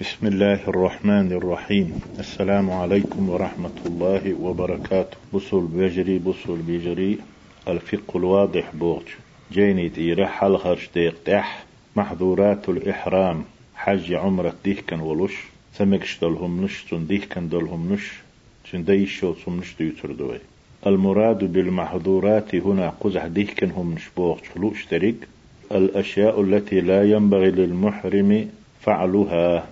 بسم الله الرحمن الرحيم السلام عليكم ورحمة الله وبركاته بصل بجري بصل بجري الفقه الواضح بوغج جيني تيرح حل خرج تح محظورات الإحرام حج عمرة ديكن ولش سمكش دلهم نش تن ديكن دلهم نش تن ديشو نش ديوتر دوي المراد بالمحظورات هنا قزح ديكن هم نش بوغج فلوش تريق الأشياء التي لا ينبغي للمحرم فعلها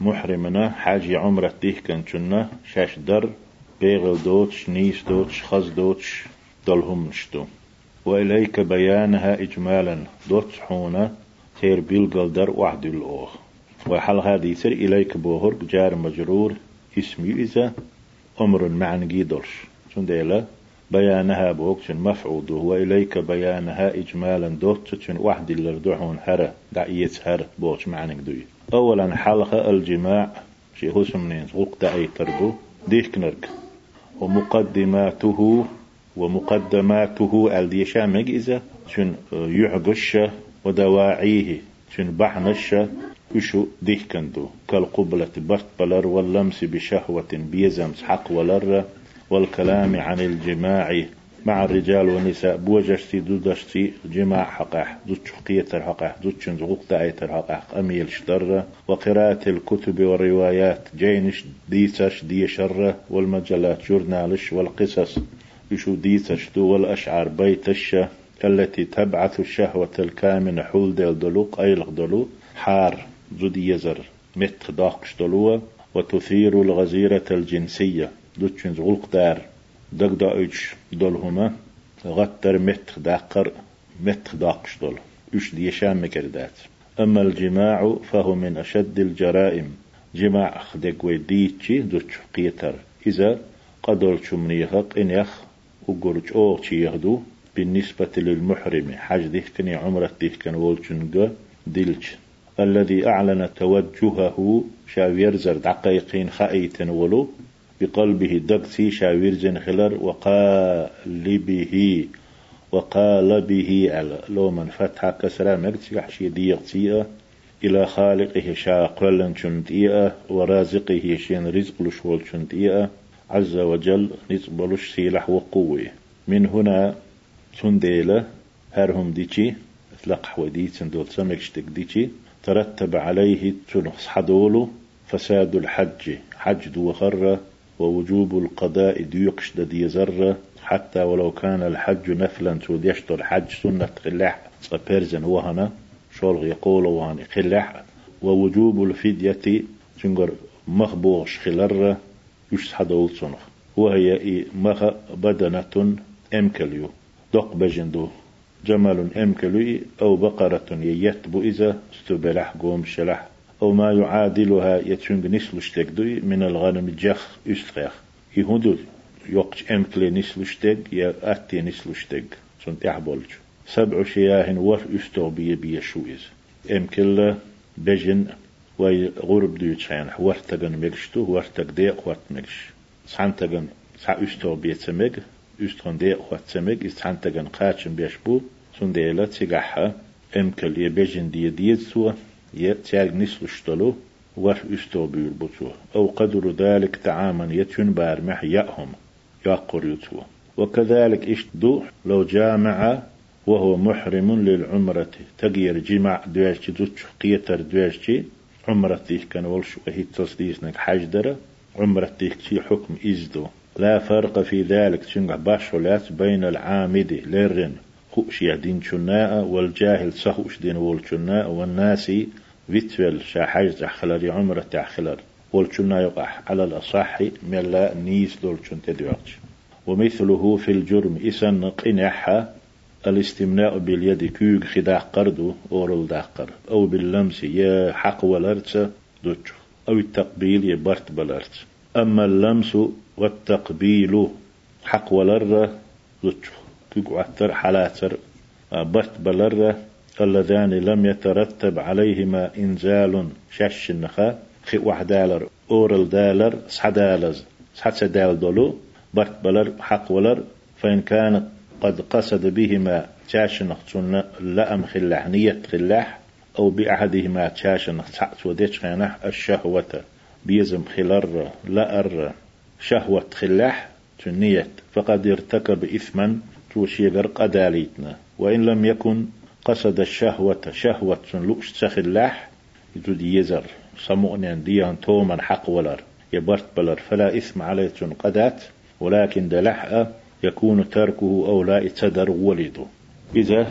محرمنا حاجي عمرة ديه كان كنا شاش در بيغل دوتش نيس دوتش خز دوتش دلهم نشتو. وإليك بيانها إجمالا دوتش حونا تير بيلقل در وحد الأوخ وحل هذه سر إليك بوهر جار مجرور اسمي إذا أمر معنى جيدرش شنديلا بيانها بوكشن مفعود وإليك بيانها إجمالا دوتشن وحد اللردوحون هرا دعيت هر بوكش معنى دوي أولا حلقة الجماع شي هو سمنين غوق دعي تربو ديك نرك. ومقدماته ومقدماته الديشامج إذا؟ شن يعقش ودواعيه. شن بحنش وشو ديكندو كالقبلة برت بلر واللمس بشهوة بيزمس حق ولر. والكلام عن الجماع مع الرجال والنساء بوجشتي دودشتي جماع حقح دوت شقية حقح دوت شنزغوق دايتر حقح أميل شدر وقراءة الكتب والروايات جينش ديسش ديشر والمجلات جورنالش والقصص يشو ديسش دو والأشعار بيتش التي تبعث الشهوة الكامنة حول ديل دلوق أيلق دلو حار زود يزر مت داقش دلوة وتثير الغزيرة الجنسية دوت شنزغوق دار. دق دايش دولهما غتر متر داقر متر داقش دول. اش دي شام مكردات. أما الجماع فهو من أشد الجرائم. جماع خدق وديتشي دوتش قيتر. إذا قدر شمنيخق إن يخ وقرج أو يخدو بالنسبة للمحرم حج ديكني عمرة ديكن وولشنغ ديلش. الذي أعلن توجهه شاويرزر دقيقين خائتن ولو. بقلبه دقسي شاوير زن خلر وقالبه وقالبه على لو من فتح كسرى مكتي حشي ديقتي إلى خالقه شاقلا شنتيئة ورازقه شين رزق لشول شنتيئة عز وجل نصبلش سيلح وقوة من هنا سنديلة هرهم ديشي اطلق ودي سندول سمكشتك ديشي. ترتب عليه تنخص حدولو فساد الحج حج دو خرة ووجوب القضاء ديوقش دي زرة حتى ولو كان الحج نفلا تود يشتر الحج سنة خلاح. بيرزن وهنا شولغ يقول وهنا خلاح. ووجوب الفدية تنقر مخبوغش خلر يش حدول صنخ وهي مخ بدنة أمكليو. دق بجندو. جمل أمكلي أو بقرة ييتبو إذا استبلح قوم شلح. أو ما يعادلها يتشنج نسلشتك دوي من الغنم جخ استخيخ يهودو يوقش أمكلي نسلشتك يا أتي نسلشتك سنت أحبولج. سبع شياه ور بي بي شويز. أمكل بجن وي غرب دو يتشين ورتغن مكشتو ورتغ ديق ورت مكش سانتغن سا استو بي تمج استون ديق ورت تمج سانتغن قاچن بيشبو. سنديلا تيغاحا أمكل يبجن دي ديت سوا. يتياج نسلشتلو ور استوبيل بوتو. أو قدر ذلك تعاما يتشن بارمح يأهم يقر يتو. وكذلك اشتدو لو جامع وهو محرم للعمرة. تغير جمع دواشتي دوتش قيتر دواشتي عمرتي كان ولش وهي تصديسنك حجدرة عمرتي شي حكم إزدو. لا فرق في ذلك تشنع باشولات بين العامد ليرن خوش يهدين شناء والجاهل سهوش دين والشناء والناسي فيتوال شاحاج خلال عمرة تاخلال والشنا يقع على الأصح ملا نيس دول شن تدواتش. ومثله في الجرم إسن قنحة الاستمناء باليد كيوغ خداع قردو أورل داقر أو باللمس يا حق ولرتس دوتش. أو التقبيل يا برت بلرت. أما اللمس والتقبيل حق ولر دوتش. كيوغ عتر حلاتر برت بلر اللذان لم يترتب عليهما إنزال شش النخا خي واحد دالر أورل دالر سحدالز سحد دال دولو برت بلر حق ولر فإن كان قد قصد بهما شاش نخصن لأم خلاح نية خلاح أو بأحدهما تشاشن تعت وديش الشهوة بيزم خلر لأر شهوة خلاح تنيت فقد ارتكب إثما توشيغر قداليتنا وإن لم يكن قصد الشهوة شهوة لؤش تخلاح يجد يزر صمؤنين ديان تومن حق ولر. يبرت بلر. فلا إثم عليه قدات. ولكن دلحأ يكون تركه أو لا يتدر ولده إذا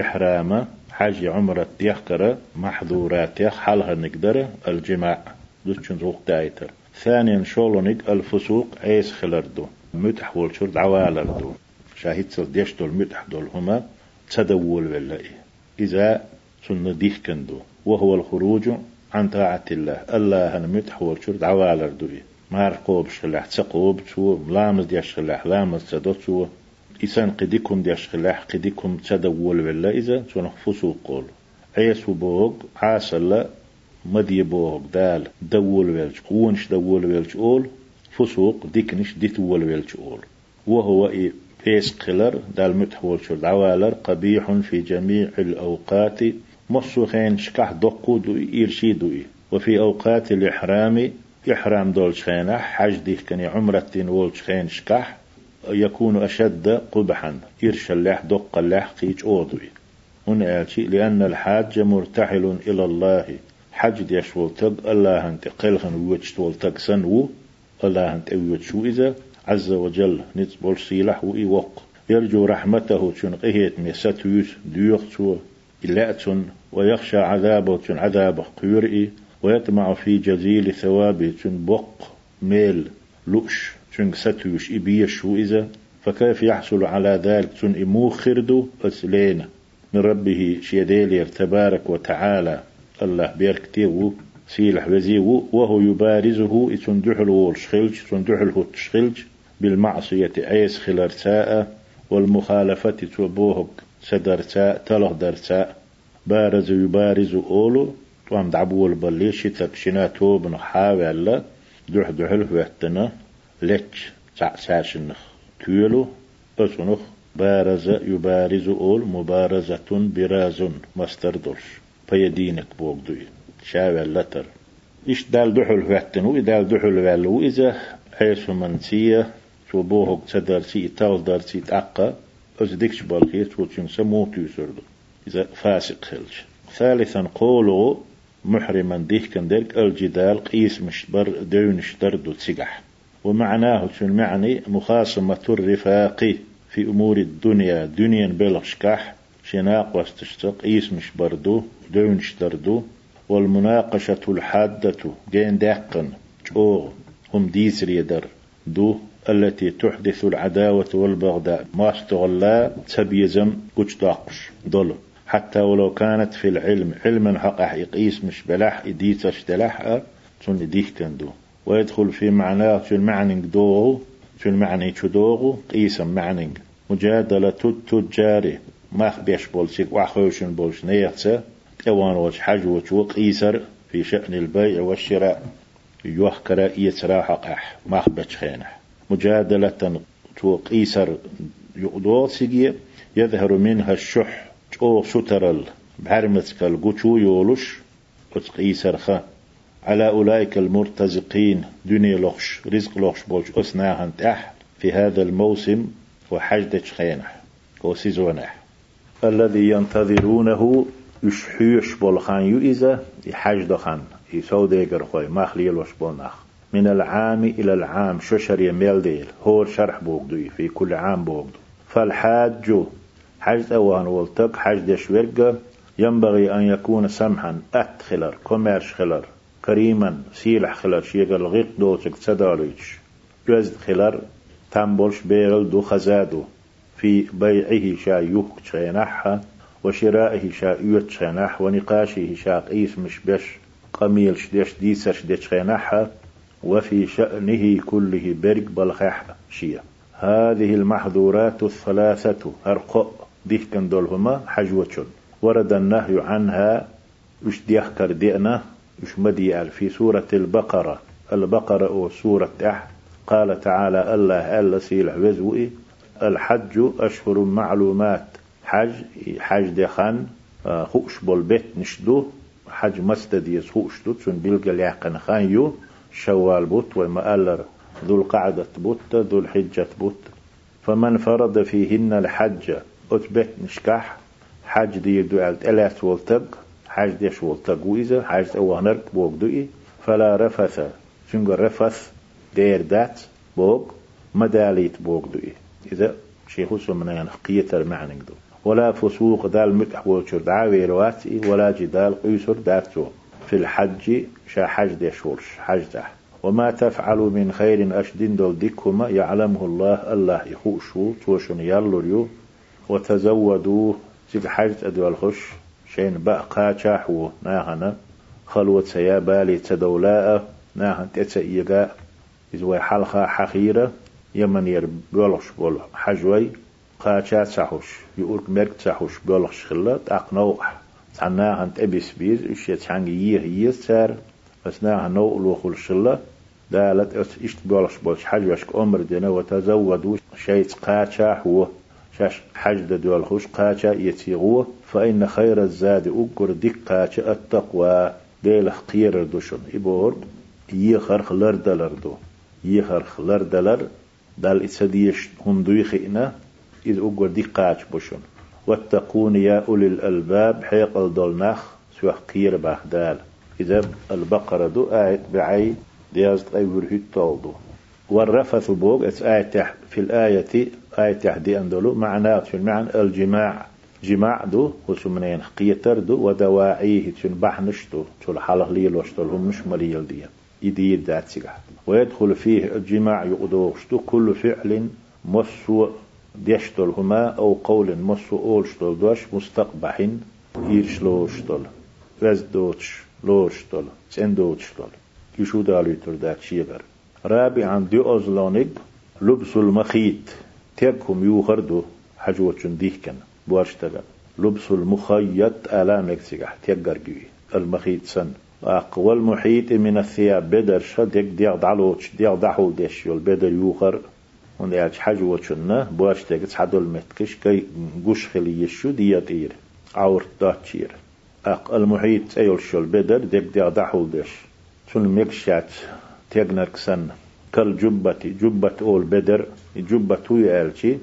إحرام حج عمرة يحكر محظورات حالها نقدر الجماع. دوتشن روق دايتر ثانيا شولونيك الفسوق عيس خلردو. متح والشرد عوالردو شاهد سرديش دول متح دول هما تدول ولا إذا سنة ديح كندو وهو الخروج عن طاعة الله. الله هن متح والشرد عوالردو مار قوب شخلاح تسقوب شو لامز ديش شخلاح لامز تدو شو. إسان قديكم ديش خلاح قديكم تدول ولا إذا فسوق قول. عيس وبوغ عاسل مدي بوغ دال دول ويلش قونش دول ويلش أول فسوق ديكنش ديتول أول. وهو إيه؟ بيس قلر دال متحول شو العوالر قبيح في جميع الأوقات مصوخين شكح دقو دو إيرشي دو وفي أوقات الإحرام إحرام دول شخينة حج ديك كني عمرة وول شخين شكح يكون أشد قبحا. إرش اللح دق اللح قيج أوضوي هنا لأن الحاج مرتحل إلى الله. حج ديش ولتق الله أنت قلخن ويتش ولتق سنو الله أنت شو إذا عز وجل نتبول سيلح وإيوق يرجو رحمته تشن قهيت ميستويس ديوغتو إلاتن ويخشى عذابه تشن عذابه قيرئي ويطمع في جزيل ثوابه تشن بق ميل لؤش تشن ستويش إبيش إذا فكيف يحصل على ذلك تشن إمو خردو أسلين من ربه شيديلير تبارك وتعالى. الله بيركتيو سيلح وزيو وهو يبارزه يتندحل والشخلج تندحل تشخلج بالمعصية أيس خلرتاء والمخالفة تبوهك تلغ درتاء بارز يبارز أولو توام دعبول بلي شتك شنا توبن حاول دح دحل وقتنا لتش تعساشنخ تيولو أسنخ بارز يبارز أول مبارزة براز مستر دلش بيدينك بوغدوي شاول لتر إيش دال دحل وقتنو دال دحل والو إذا حيث منسية شو بوهق تدر سي تاول دار سي تأقى أز ديكش بالخير شو تشنسى موت يسرد إذا فاسق خلش ثالثا قولوا محرما ديه كان ديرك الجدال قيس مشبر دونش دردو تسقح ومعناه شو المعني مخاصمة الرفاق في أمور الدنيا دنيا بلغشكح شناق واستشتق قيس مش بردو دونش دردو والمناقشة الحادة جين داقن جو هم ديسر يدر دو التي تحدث العداوة والبغضاء. ما استغلا تبيزم قج داقش دول حتى ولو كانت في العلم علما حق يقيس مش بلاح إديتش تلاح تون إديك كندو ويدخل في معناه في المعنى دوغو في المعنى تدوغو قيسا معنى. مجادلة التجار ما بيش بولسيك وحوشن بولش نيغتا توان وش حج وقيسر في شأن البيع والشراء. يوحكرا يتراحق أح ما بيش خينح. مجادلة تو قيسر يقضو سيجي يظهر منها الشح جو سترل بحرمتك القشو يولش قيسر خا على أولئك المرتزقين دنيا لخش رزق لخش بولش أسناهن تح في هذا الموسم وحجدش خينح وسيزونح الذي ينتظرونه يشحيش بولخان يؤذى يحجد خان يسوديقر خوي ما خليل وش بولناخ. من العام إلى العام ششر يميل ديل هو شرح بوغدوي في كل عام بوغدو. فالحاج حج أوان والتق حج دشورق ينبغي أن يكون سمحا أت خلر كوميرش خلر كريما سيلح خلر شيغل غيق دوتك تداليش جوزد خلر تنبولش بيغل دو خزادو. في بيعه شا يوك تشينحها وشرائه شا يوت تشينح ونقاشه شا قيس مش بش قميل شديش ديسش ديش تشينحها وفي شأنه كله برق بلخح شيا. هذه المحظورات الثلاثة أرقاء ديه كان دولهما حجوة ورد النهي عنها وش ديحكر دينا وش مديال في سورة البقرة. البقرة أو سورة أح. قال تعالى الله ألا سيل وزوئي؟ الحج أشهر معلومات. حج حج دخان خوش بول بيت نشدو. حج مستديس خوش تون بيلقى يعقن خانيو. شوال بوت وما ذو القعدة بوت ذو الحجة بوت. فمن فرض فيهن الحج أثبت نشكح حج دي دوالت ألاس والتق حج ديش والتق وإذا حج أوهنرك بوك دوئي. فلا رفث شنو رفث دير دات بوك مداليت بوك دوئي. إذا شيخ سمنا قيتر معنى دو. ولا فسوق دال متح وشر دعاوي رواتي ولا جدال قيسر دارتو في الحج شا حج ديشورش حج ده وما تفعل من خير أشدين دول ديكهما يعلمه الله الله يخوشو توشن يالوريو. وتزودوا تيك حج أدوال خش شين بقى قاچاحو ناهنا. خلوة سيابالي تدولاء ناهن تتسئيقا إذا حلقة حخيرة يمن ير بول حجوي قاچا تسحوش يقول مرك تسحوش بولش خلا تقنوح تعناها انت أبيس بيز إيش يتحنج يه يسار اسناها نو لوخل شلا دالت أس إشت بولش بولش حجوش أمر دينا وتزودوا شيء قاچا هو. شاش حج دول خوش قاچا يتيغو فإن خير الزاد أقر ديك قاچا التقوى. ديل خير دوشن. إبور يخر خلر دلر دو. يخر خلر دلر. دال إتسديش هندوي خئنا إذ أقر دي قاچ بوشن. واتقون يا أولي الألباب حيق الدولناخ سوى قير بهدال. إذا البقرة دو آية بعي ديازت أي ورهيد طالدو والرفث اتس آية في الآية آية تحدي أندلو معناه في المعنى الجماع. جماع دو وسمنين قيتر دو ودواعيه تشن بحنشتو حلق ليل وشتل هم مش مليل دي. يدير ذات ويدخل فيه الجماع يقدوشتو كل فعل مسو ديشتل هما أو قول مسو أولشتل دوش مستقبح إيرشلوشتل وزدوتش لوشتل سندوشتل يشو دالو ذات شيغر رابعا دي أزلونيك لبس المخيط تيكم يوخردو حجوة ديه كان بواشتغل لبس المخيط آلامك سيقح تيقر المخيط سن. أقوى المحيط من الثياب بدر شدك ديغ دعلوش ديغ دعو ديش يول بدر يوخر وند يالش حاجة وچنا بواش تيجت حدول متكش كي قوش خلي يشو دياتير عور داتشير أق المحيط أيول شول بدر ديك ديغ دعو ديش شون مكشات تيغنر كسن كل جبتي جبة أول بدر جبة يالشي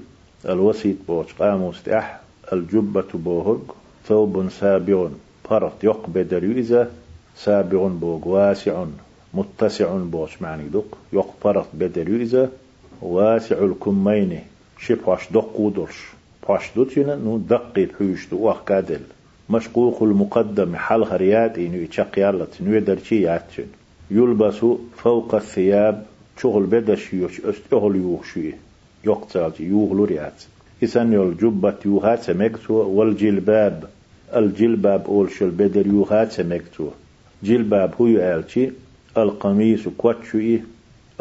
الوسيط بوش قاموس تأح الجبة بوهج ثوب سابع فرط يق بدر يؤذى سابع بوغ واسع متسع بوش معني دق يقفرت بدل يؤذى واسع الكمين. شباش دق ودرش باش دوتينا نو دقي الحوش دو كادل مشقوق المقدم حل هريات إنو يتشق يالت نو يدرشي ياتشن. يلبس فوق الثياب. شغل بدش يوش استغل يوخشي يقتل يوغلو ريات. إسان يول جبة يوهات سمكتو. والجلباب. الجلباب أول شل بدر يوهات سمكتو. جلباب هو يألشي. القميص كوتشوي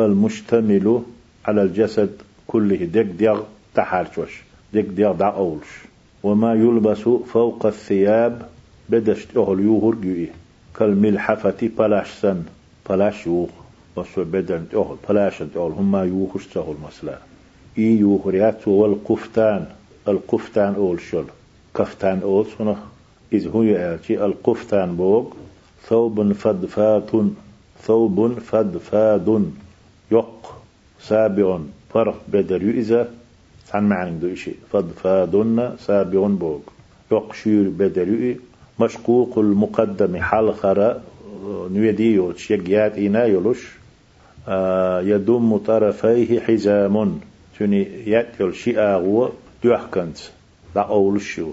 المشتمل على الجسد كله. دق ديغ تحارشوش دق ديغ دا أولش. وما يلبس فوق الثياب بدش أهل يوهر جوي كالملحفة بلاش سن بلاش يوخ. وسو بدن أهل بلاش أهل. هما يوخش تهل مسلا. إي يوهريات والقفتان. القفتان أول شل. كفتان أول سنة إذ هو يأتي القفتان بوغ ثوب فدفات ثوب فدفاد يق. سابع فرق بدر يؤذى. عن معنى دو إشي. فدفادن سابع بوغ يق شير بدر يؤي مشقوق المقدم حال خرا نويدي يوش. يقيات إنا يلوش. آه يدم طرفيه حزام توني يأتي شيء أغوى دوحكنت. لا أولشو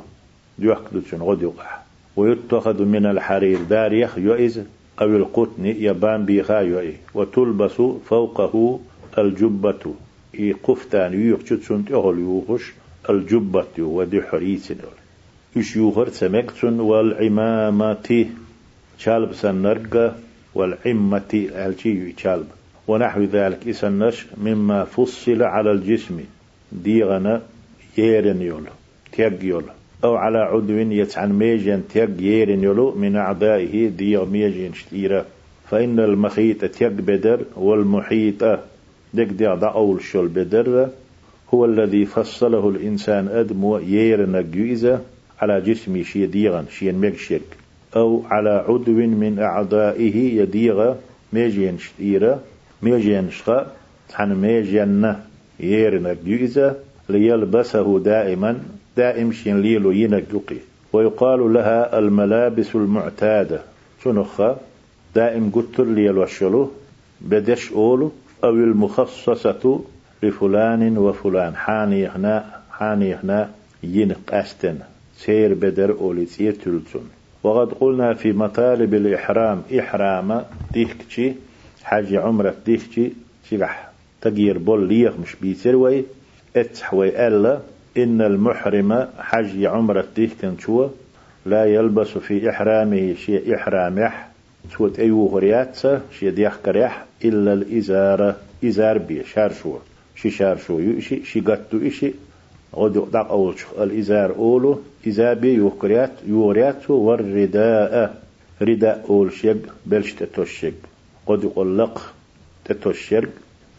دوحكدو تون غد يقع ويتخذ من الحرير داريخ يؤز أو القطن يبان بيخا يؤي وتلبس فوقه الجبة إي قفتان يوخش سنت أهل يوخش الجبة ودي حريس إش يوخر سمكتن والعمامة شالب سنرقة والعمة ألشي شالب ونحو ذلك إسنش مما فصل على الجسم. ديغنا ييرن يول تيق يول أو على عدو يتعن ميجن تيق ييرن يلو من أعدائه ديغ ميجن شتيرة. فإن المخيط تيق بدر والمحيط دك ديغ دا أول شل بدر هو الذي فصله الإنسان أدم ييرن جيزة على جسمي شي ديغا شي مكشك أو على عضو من أعضائه يديغ ميجين شتيرة ميجين شخا تحن ميجين ييرنا جيزة ليلبسه دائما دائم شين ليلو ينجقي ويقال لها الملابس المعتادة. شنخة دائم قتل ليلوشلو بدش أولو أو المخصصة لفلان وفلان. حاني هنا حاني هنا ينق أستن. سير بدر أولي تلتون وقد قلنا في مطالب الإحرام إحرام ديكتشي حاجة عمرة ديكتشي سيبح تغيير بول ليخ مش بيتروي اتحوي ألا. إن المحرم حج عمرة ديكتن شو لا يلبس في إحرامه شيء إحرامح. سوت أيو هرياتسا شيء ديخ كريح إلا الإزارة. إزار بي شار شو. شي شار شو يشي شي قطو إشي. غدو دق أول الإزار أولو إذا بي يوكريات يوريات والرداء. رداء أول شيق بلش تتوشيق قد يقلق تتوشيق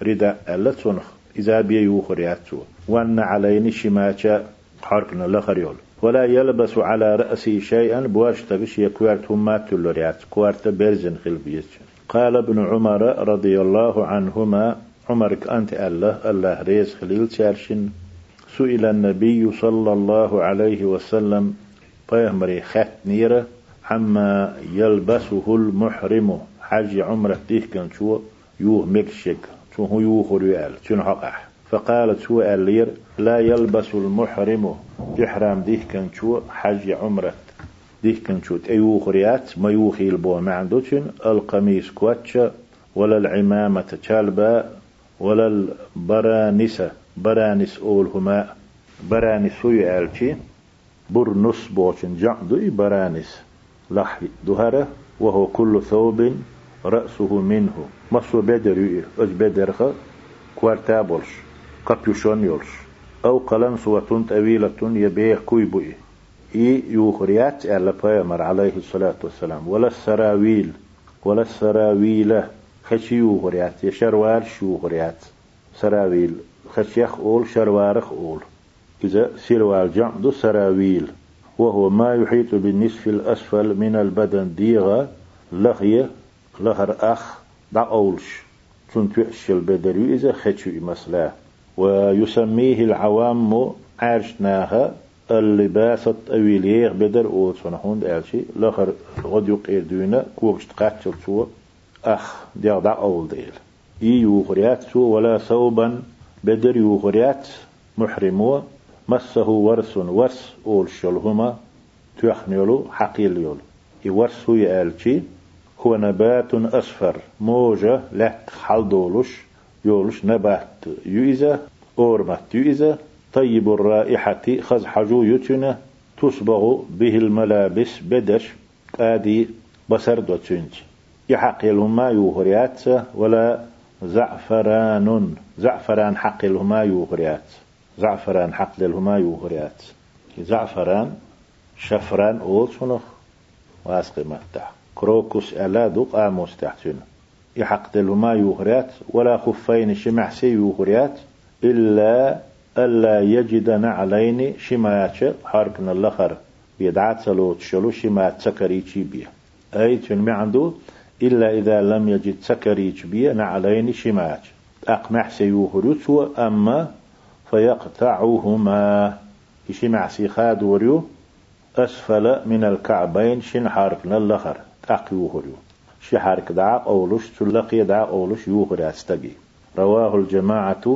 رداء ألا تنخ إذا بي يوكريات وأن عليني شماتا حركنا لخريول. ولا يلبس على رأسه شيئا بواش تغش يكوارت هما تلوريات كوارت بيرزن خلبيت. قال ابن عمر رضي الله عنهما عمرك أنت الله الله ريز خليل تشارشن سئل النبي صلى الله عليه وسلم بيهمري خات نيرة عما يلبسه المحرم حج عمره ديه كان شو يوه مكشك شو هو يوه ريال شو حقح فقالت هو اللير لا يلبس المحرم إحرام ديه كان شو حج عمرة. ديه كان شو أيوه ريات ما يوخي البو ما عندوشن القميص كواتشا ولا العمامة تشالبا ولا البرانسة برانس أول هما برانس هو يالشي برنس بوشن جعدو برانس لحي دهرة وهو كل ثوب رأسه منه. مصو بدر أج بدرخ كوارتابولش كابيوشون يولش. أو قلم سوة طويلة يبيع كويبوي إي يوخريات على بيامر عليه الصلاة والسلام. ولا السراويل ولا السراويلة. خشي يوخريات يشروال شوخريات. سراويل خشيخ أول شروارخ أول. إذا سروال جعد سراويل. وهو ما يحيط بالنصف الأسفل من البدن. ديغا لغية لغر أخ دا أولش. تنت يأشل بدري إذا خشو مسلا ويسميه العوام عرشناها اللباس الطويل بدر أو صنحون دالشي. لغر غد يقير دونا كوكش تقاتل سوى أخ ديغ دا أول ديل إي يوغريات سوى ولا ثوبا بدر يوغريات محرمو. مسه ورس ورس أول شلهما تيخنيولو حقيل يولو إي ورس هو يالشي هو نبات أصفر موجة لك حلدولش يولش نبات يؤذى أورمت يؤذى طيب الرائحة خز حجو يتنا تصبغ به الملابس بدش آدي بصر دوتشنج يحقي لهما يوهريات ولا زعفران زعفران حق لهما يوهريات. زعفران حق لهما يوهريات. زعفران شفران أول سنخ واسقي مفتح كروكوس ألا دوق آموس تحتنا يحق لهما يوهريات ولا خفين شمع سي يوهريات إلا ألا يجد نعلين شمايات حركنا اللخر. بيدعات سلوت شلو شمايات سكريتشي بيه أي تنمي عنده إلا إذا لم يجد سكريتش بيه نعلين شمايات أقمح سيوهريت أما فيقطعهما. شمع سيخاد وريو أسفل من الكعبين شن حركنا اللخر. تقيوهريو شي حرك دعاق أولوش تلقي دعاق أولوش يوهر أستقي رواه الجماعة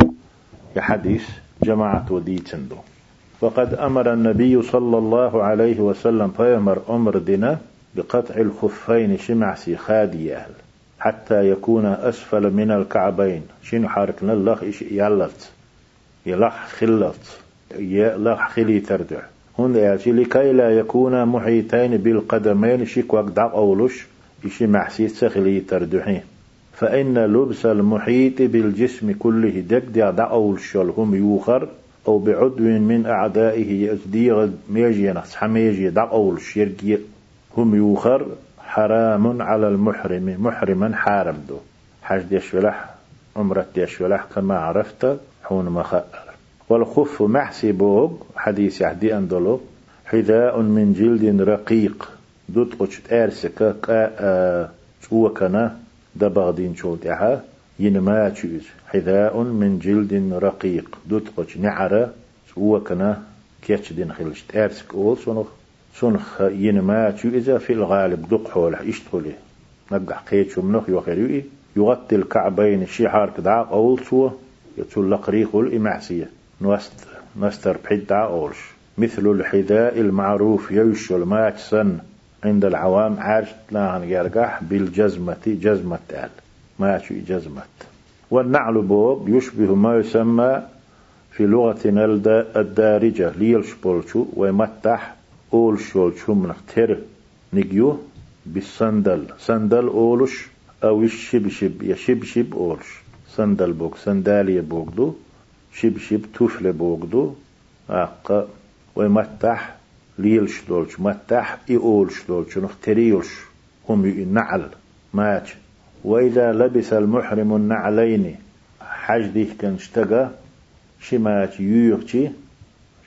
حديث جماعة وديتندو فقد أمر النبي صلى الله عليه وسلم فيمر أمر دنا بقطع الخفين شمعسي خادي أهل حتى يكون أسفل من الكعبين. شين حاركنا؟ الله إيش يلت يلح خلت يلح خلي تردع. هون يأتي لكي لا يكون محيطين بالقدمين شيك وقدع أولوش إشي محسيت سخلي تردحين فإن لبس المحيط بالجسم كله دك دي دعو هم يوخر أو بعضو من أعدائه يزديغ ميجي نحس حميجي دعو الشرقي هم يوخر حرام على المحرم محرما حارم دو. حاج ديشولح عمرة ديشولح كما عرفت حون مخأر والخف محسي بوغ حديث يحدي أندلو حذاء من جلد رقيق. دوت قش تارسك كا وكنا دبغدين شوت أها ينما تشوز حذاء من جلد رقيق دوت قش نعرة وكنا كيتش دين خلش تارسك أول سنخ سنخ ينما تشوز في الغالب. دق حوله اشتغله نقع قيتش منخ يوخيريوي يغطي الكعبين الشحار كدعا أول سوى يتسول لقريق الإمعسية نوست نستر بحد أولش مثل الحذاء المعروف يوشل ماتسن عند العوام عارش تلاهن يرقح بالجزمة جزمة تال ماشي جزمة. والنعل بوب يشبه ما يسمى في لغتنا الدارجة. ليلش بولشو ويمتح أول شولشو من اختر نجيو بالصندل. صندل أولش أو الشبشب. يشبشب أولش. صندل بوك. صندالية بوكدو شبشب توفل بوكدو أقا ويمتح ليلش دولش متح إيولش دولش نختريولش هم نعل ماتش وإذا لبس المحرم النعلين حج ديه كان اشتقى شمات يوغتي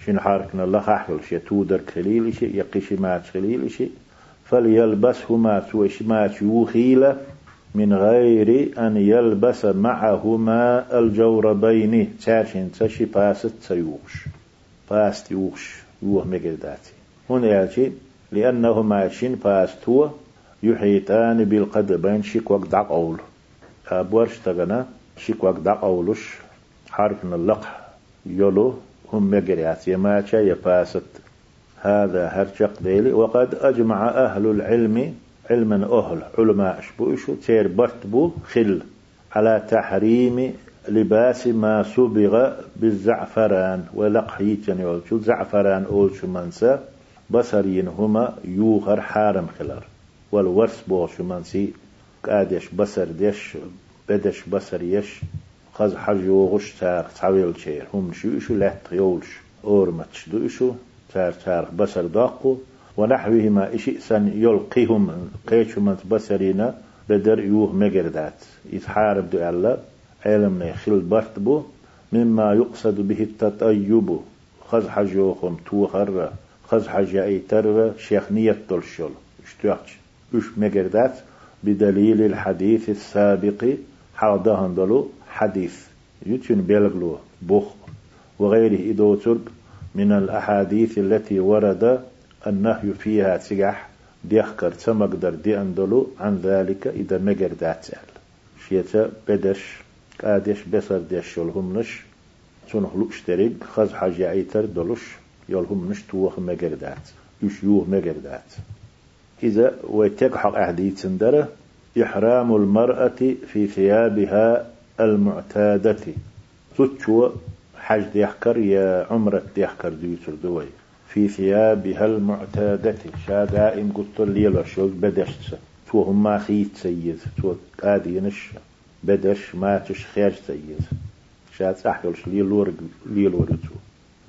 شن حاركنا الله خاحل شي تودر خليل شي يقي شمات خليل شي. فليلبسهما سوى شمات يوخيلة من غير أن يلبس معهما الجوربين. تاشين تشي باست سيوغش باست يوغش يوه مجداتي هنا يالشي لأنه ماشين باستو يحيطان بالقدبين شيك وقت دق أول. أبورش تغنى شيك وقت دق أولش حرف اللق يلو هم مجريات يماشا يباست هذا هرشق ديلي. وقد أجمع أهل العلم علما أهل علماء شبوشو تير برتبو خل على تحريم لباس ما سبغ بالزعفران. ولقحيتن يولشو زعفران أولشو منسى. بصرين هما يوغر حارم خلر والورس بوش منسي قادش بصر ديش بدش بصر يش خز حج يوغش تار تعويل شير. هم شو إشو لحت يولش أورمتش دو إشو تار تار بصر داقو. ونحوهما إشي سن يلقيهم قيشو من بصرين بدر يوه مجردات يتحارب دو الله علم خل برتبو مما يقصد به التطيب. خز حج يوخم توخر خز حاجة أي ترى شيخ نية تلشل اشتوحش اش مجردات بدليل الحديث السابق حاضهن دلو حديث يتشن بيلغلو بوخ وغيره إدو ترك من الأحاديث التي ورد النهي فيها تسجح ديخكر تمقدر دي أندلو عن ذلك إذا مجردات سأل شيتا بدش قادش بسر ديشل همنش سنخلو اشتريك خز حاجة أي تر دلوش يلهم نش توخ مجردات يوه مجردات إذا ويتقحق أحديث سندرة إحرام المرأة في ثيابها المعتادة. تتشو حج ديحكر يا عمرة ديحكر ديوتر دوي في ثيابها المعتادة. شا دائم قلت لي لشو بدشت تو هم ما خيت سيد تو قادي نش بدش ما تش خير سيد شا تحكلش لي لورق لي لورتو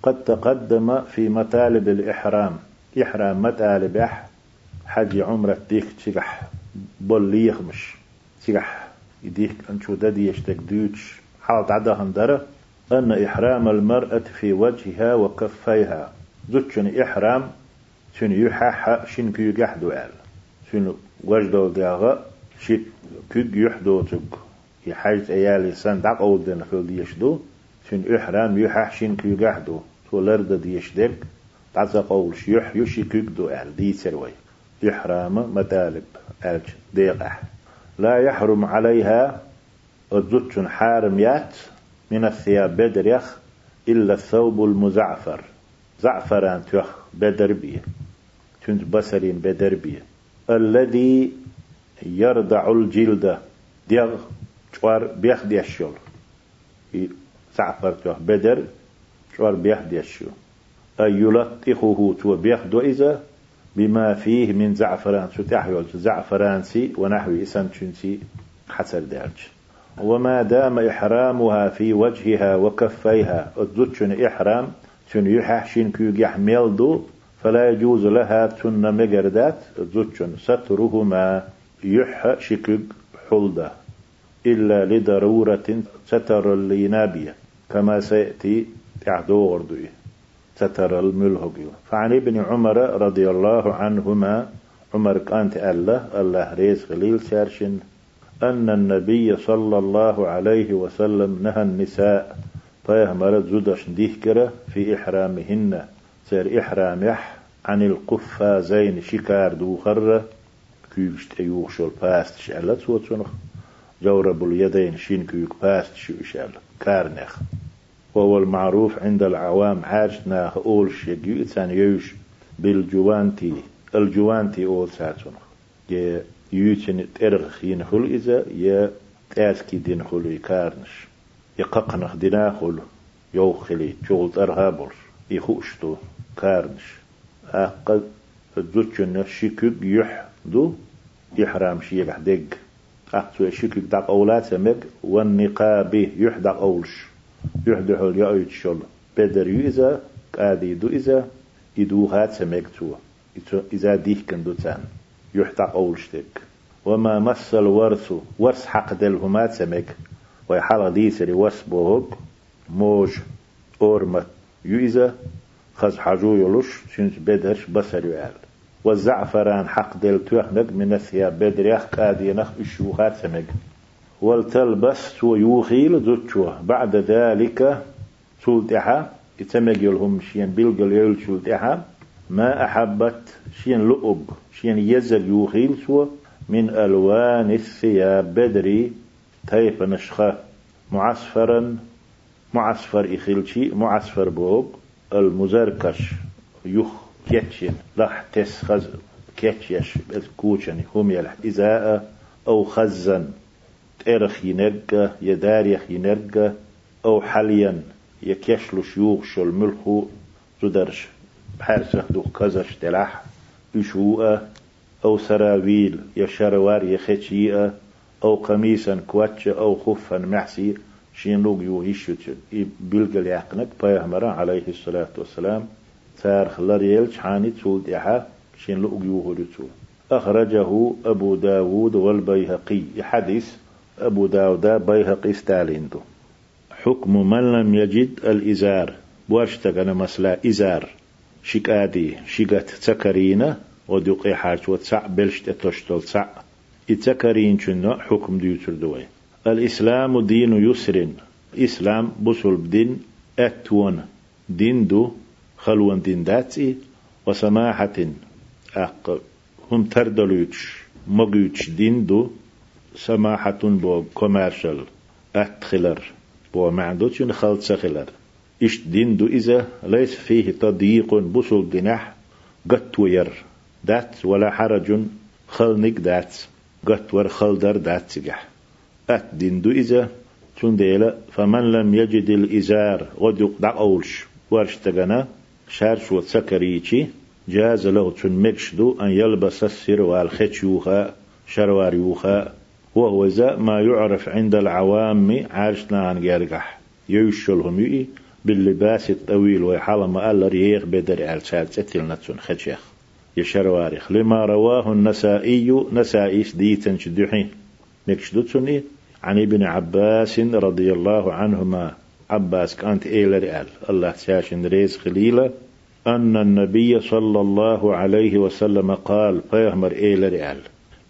قد تقدم في مطالب الإحرام. إحرام مطالب أح حج عمرة ديك تشجح بول مش تشجح يديك أنشو ددي يشتك دوتش حالت عدا هندرة أن إحرام المرأة في وجهها وكفيها. زوجن إحرام. شن يحح شن كي يحدو آل. شن وجدو داغا شيت كي يحدو تك يحاجت أيالي سان داق أودن خل يشدو. شن إحرام يحح شن كي يحدو. تولرد ديشدك تعزا قول شيح يشي كيكدو أهل دي سروي. إحرام مدالب ألج ديقح لا يحرم عليها الزوج حارم يات من الثياب بدر يخ إلا الثوب المزعفر. زعفران تيخ بدر بيه تنت بسرين بدر بيه الذي يرضع الجلد ديغ شوار بيخ ديشول زعفر تيخ بدر شوار بيحد يشو أي يلطخه تو بيحدو إذا بما فيه من زعفران. شو تحويل زعفران سي ونحو إسان شنسي حسر دارج وما دام إحرامها في وجهها وكفيها. الزوجن إحرام شن يحشين كيو يحمل دو فلا يجوز لها تن مجردات الزوجن سترهما يح شكك حلدة إلا لضرورة ستر اللينابية كما سيأتي تعدو غردوي ستر الملهق فعن ابن عمر رضي الله عنهما عمر كانت الله الله ريز خليل سارشن أن النبي صلى الله عليه وسلم نهى النساء فيهمر زدش ديهكرة في إحرامهن. سير إحرام يح عن القفازين شكار دوخرة كيوشت أيوخ شول باست شعلت وتنخ جورب اليدين شين كيوك باست شو إشال كارنخ وهو المعروف عند العوام عاجنا أول شيء يؤتان يوش بالجوانتي الجوانتي أول يا يوتن ترغ ينخل إذا يا تاسكي دينخل يكارنش. يققنخ ديناخل يوخلي شغل ترهابر يخوشتو كارنش. أقل الزوجنا شكوك يح دو يحرام شيء دق. أحسو شكوك دق أولاد سمك والنقابه يحدق أولش. يحدح اليأيت شل بدر يؤذى قادي دو إذا يدو هات سمك تو إذا ديه كندو تان يحدق أولش دك وما مس الورث ورث حق دل همات سمك ويحال ديسري ورث بوهق موج أورمت يؤذى خز حجو يلوش شنش بدرش بصر يعال والزعفران حق دل توخنق من الثياب بدر يخ كادي نخ الشوخات سمق والتلبس تو يوخيل بعد ذلك سلتحا يتمق يلهم شين بلقل يل سلتحا ما أحبت شين لؤب شين يزل يوخيل سو من ألوان الثياب بدري تيف نشخة. معصفرا معصفر إخيلشي معصفر بوب. المزركش يخ كيتشن لح تسخز كيتشيش كوشن هم يلح إزاء أو خزن. ترخ ينرقى يداريخ ينرقى أو حاليا يكشلو شيوخ شو الملخو زدرش بحرسخ دو كزش تلح يشوء أو سراويل يشروار يخشيئة أو قميصا كواتش أو خفا محسي شين لوج يو هيشوت بيلقى يحقنك بيهمرا عليه الصلاة والسلام. تارخ لريل شحاني تسول ديحا شين لوج يو هرتو أخرجه أبو داود والبيهقي. حديث أبو داود بيهقي ستاليندو حكم من لم يجد الإزار. بواشتغن مسلا إزار. شكادي شكات تكرينة. ودقي حاج وتسع بلشت تشتل سع إتكرين شنو؟ حكم ديوتر دوين الإسلام دين يسر إسلام بسل بدين أتون. دين دو خلوان دين داتي. وسماحة. أق هم تردلوش. مغيوش دين دو. سماحة بو كوميرشال أتخلر بو معدوش خلط سخلر. إش دين دو إذا ليس فيه تضييق بسل جناح قط وير دات ولا حرج خلنك دات قط ور خلدر دات سجح. أت دين دو إذا تون ديلا فمن لم يجد الإزار غد يقدع أولش. ورش تغنى شارش وتسكريتي جاز له تون مكشدو أن يلبس السروال شروار يوخا. وهو ذا ما يعرف عند العوام عارشنا عن جارقح يوشلهم يؤي باللباس الطويل ويحال ما قال ريغ بدر على سالسة نتسون خدشيخ. يشرواريخ لما رواه النسائي نسائي ديتن شدوحين نكشدوتسوني عن ابن عباس رضي الله عنهما. عباس كانت إيل رئال الله ساشن ريز خليلة أن النبي صلى الله عليه وسلم قال فيهمر إيل رئال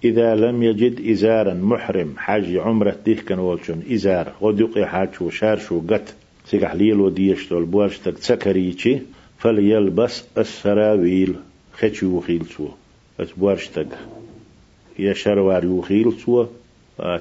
إذا لم يجد إزارا محرم حاج عمرة ديه كان والشون إزار ودقي حاج وشار شو قت سيقح ليل وديشتول بوارشتك تسكريتي فليلبس السراويل سو بوارشتك يا شروار يوخيل سو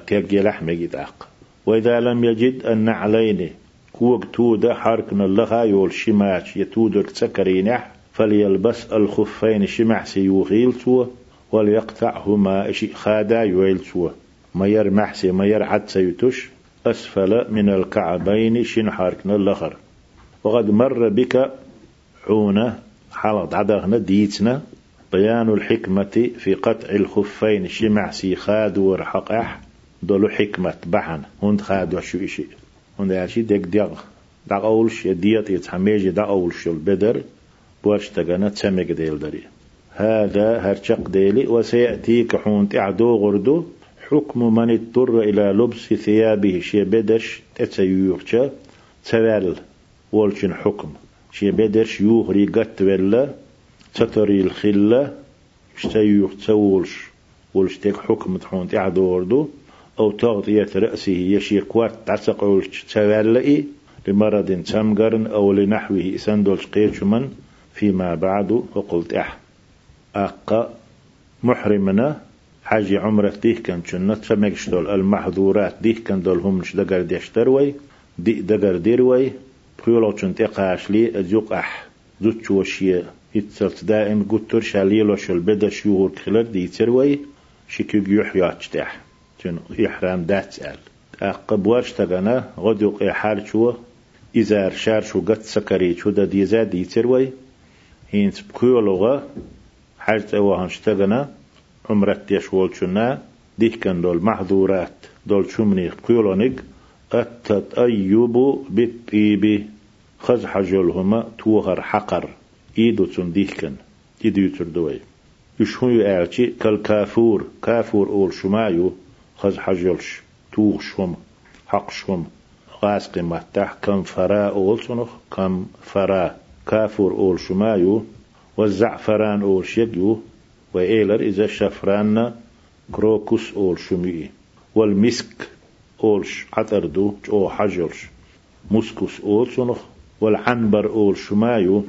تيجي لحمة يدعق وإذا لم يجد النعلين كوك تودا حركنا لها يول شماش يتودك تسكرينح فليلبس الخفين شمع سيوغيل سوى وليقطعهما شيء خادا يويل سوى ما يرمح سي ما يرعد سيتش أسفل من الكعبين شن حركنا اللخر وقد مر بك عونة حالة عدغنا ديتنا. بيان الحكمة في قطع الخفين شمع سي خاد ورحقح دولو حكمة بحن. هند خاد وشو إشي. هند ياشي ديك ديغ دا أولش يديت يتحميج دا أولش البدر. بورش تغانا تسمك ديل داري. هذا هرشق ديلي وسيأتيك حون تعدو غردو. حكم من اضطر إلى لبس ثيابه شي بدش تتسيوخشا تسوال والشن حكم. شي بدر شيوخ ريقت ولا. تتري الخلة. شتيوخ تسولش. ولشتك حكم تحون تعدوردو أو تغطية رأسه يشي قوات تعسقولش تسوالئي لمرض تمقرن أو لنحوه إسندولش قيتشمن فيما بعد وقلت أح. أقا محرمنا حاجي عمرة ديه كان شنت فمكشتول المحظورات ديه كان دول هم مش دقر ديشتروي دي دقر ديروي بخيولو شنت إقاش لي أجوق أح. زوتش وشي يتسلت دائم قطر شاليلو شل بدا شيور كخلر دي تروي شكيو يحياتش تح شن يحرام دات سأل أقب ورش تغنى غدو حال شو. إذا شار شو قد سكري شو دا دي زاد دي تروي هينس بخيولوغا حاجة وهنشتغنا عمرت ديش والشنا ديه كان دول محظورات دول شمني قيولونيك التطيب بالطيب خز حجلهما توهر حقر. إيدو تون ديه كان إيدو يتردوي يشهو يألشي كالكافور كافور أول شمايو خز حجلش توغ شوم حق شوم غاس قمتح كم فراء أول سنخ كم فراء كافور أول شمايو والزعفران أول شيجو وإيلر إذا شفران كروكوس أول شمي والمسك أولش عطردو أو حجرش مسكوس أول سنخ والعنبر أول شمايو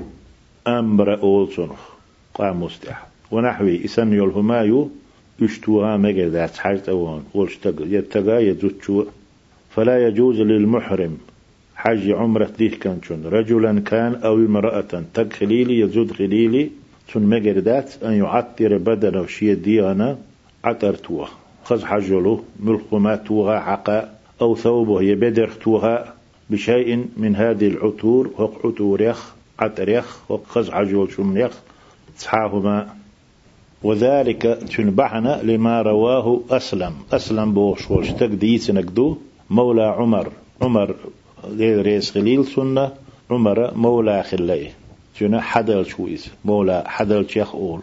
أمبر أول سنخ قام مستح ونحوي إسن يلهمايو يشتوها مجدات حاجة أوان والشتق يتقا يزوتشو فلا يجوز للمحرم حج عمرة ديه كان شن رجلا كان أو امرأة تق خليلي يزود خليلي سن مجردات أن يعطر بدنه شي ديانا عطر توه. خز حجله ملخما توها عقا أو ثوبه يبدر توها بشيء من هذه العطور وق عطور يخ عطر يخ وخز حجول شم يخ تصحاهما. وذلك تنبحنا لما رواه أسلم. أسلم بوش وشتك ديس نقدو. مولى عمر. عمر غير ريس خليل سنة عمر مولى خليه جنا حدل شويز مولى حدل شيخ أول.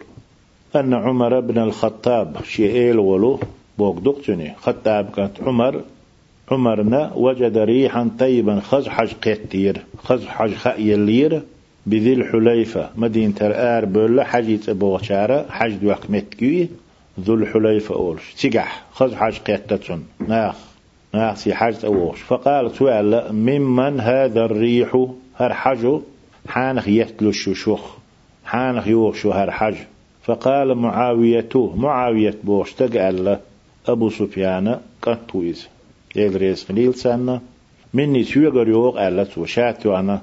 أن عمر بن الخطاب شيئيل ولو بوك دقتني خطاب كانت عمر عمرنا وجد ريحا طيبا خز حج قتير خز حج خأي اللير بذي الحليفة مدينة الآر بولا حجيت بوغشارة حج دوك متكي ذو الحليفة أولش تقح خز حج قتتون ناخ. سي حج أولش فقال سؤال ممن هذا الريح؟ هر حجو حانخ يتلو الشوخ حانخ يوخشو هر حج فقال معاويته معاوية بوش تقال أبو سفيان قطويز يدريس خليل سنة مني سيغر يوغ ألت وشاتو أنا.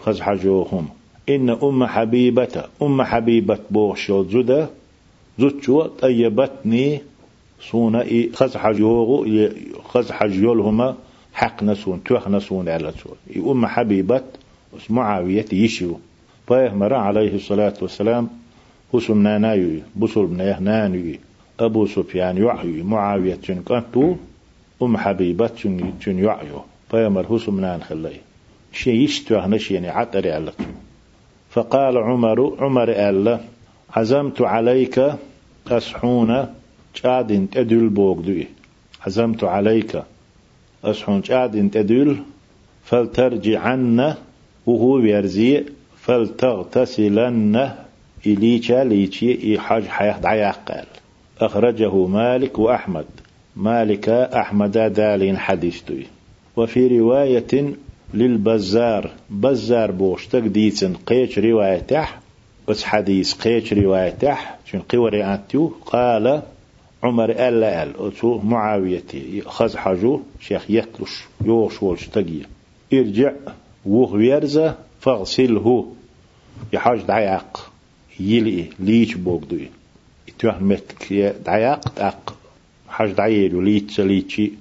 خز حجوهم إن أم حبيبة أم حبيبة بوش زدة زدشو طيبتني سونا خز حجوغ خز حجولهما حق نسون توخ نسون على أم حبيبة معاوية يشيو. فيهمر عليه الصلاة والسلام حسم نانايو بصر بن يهنانيو أبو سفيان يعيو معاوية تنكتو أم حبيبة تن يعيو فيهمر حسم نان خلي. شيء يشتو هنش يعني عطر على فقال عمر عمر ألا عزمت عليك أسحون شاد تدل بوغدوي عزمت عليك أسحون شاد تدل فلترجعن وهو بيرزي فلتغتسلن إليشا ليشي إحاج حياة دعيا قال أخرجه مالك وأحمد مالك أحمد دالين حديثتي وفي رواية للبزار. بزار بوش تقديتن قيش روايته بس حديث قيش روايته شن قوري أنتو قال عمر ألا أل أتو معاويتي. خز حجو شيخ يتلش يوش ولش تقيا إرجع. وهو يرزا فاغسله. يحاج دعياق. يلي. ليش بوك دوي. اتوه متك. دعياق. تاق حاج دعيلو ليتش ليتشي.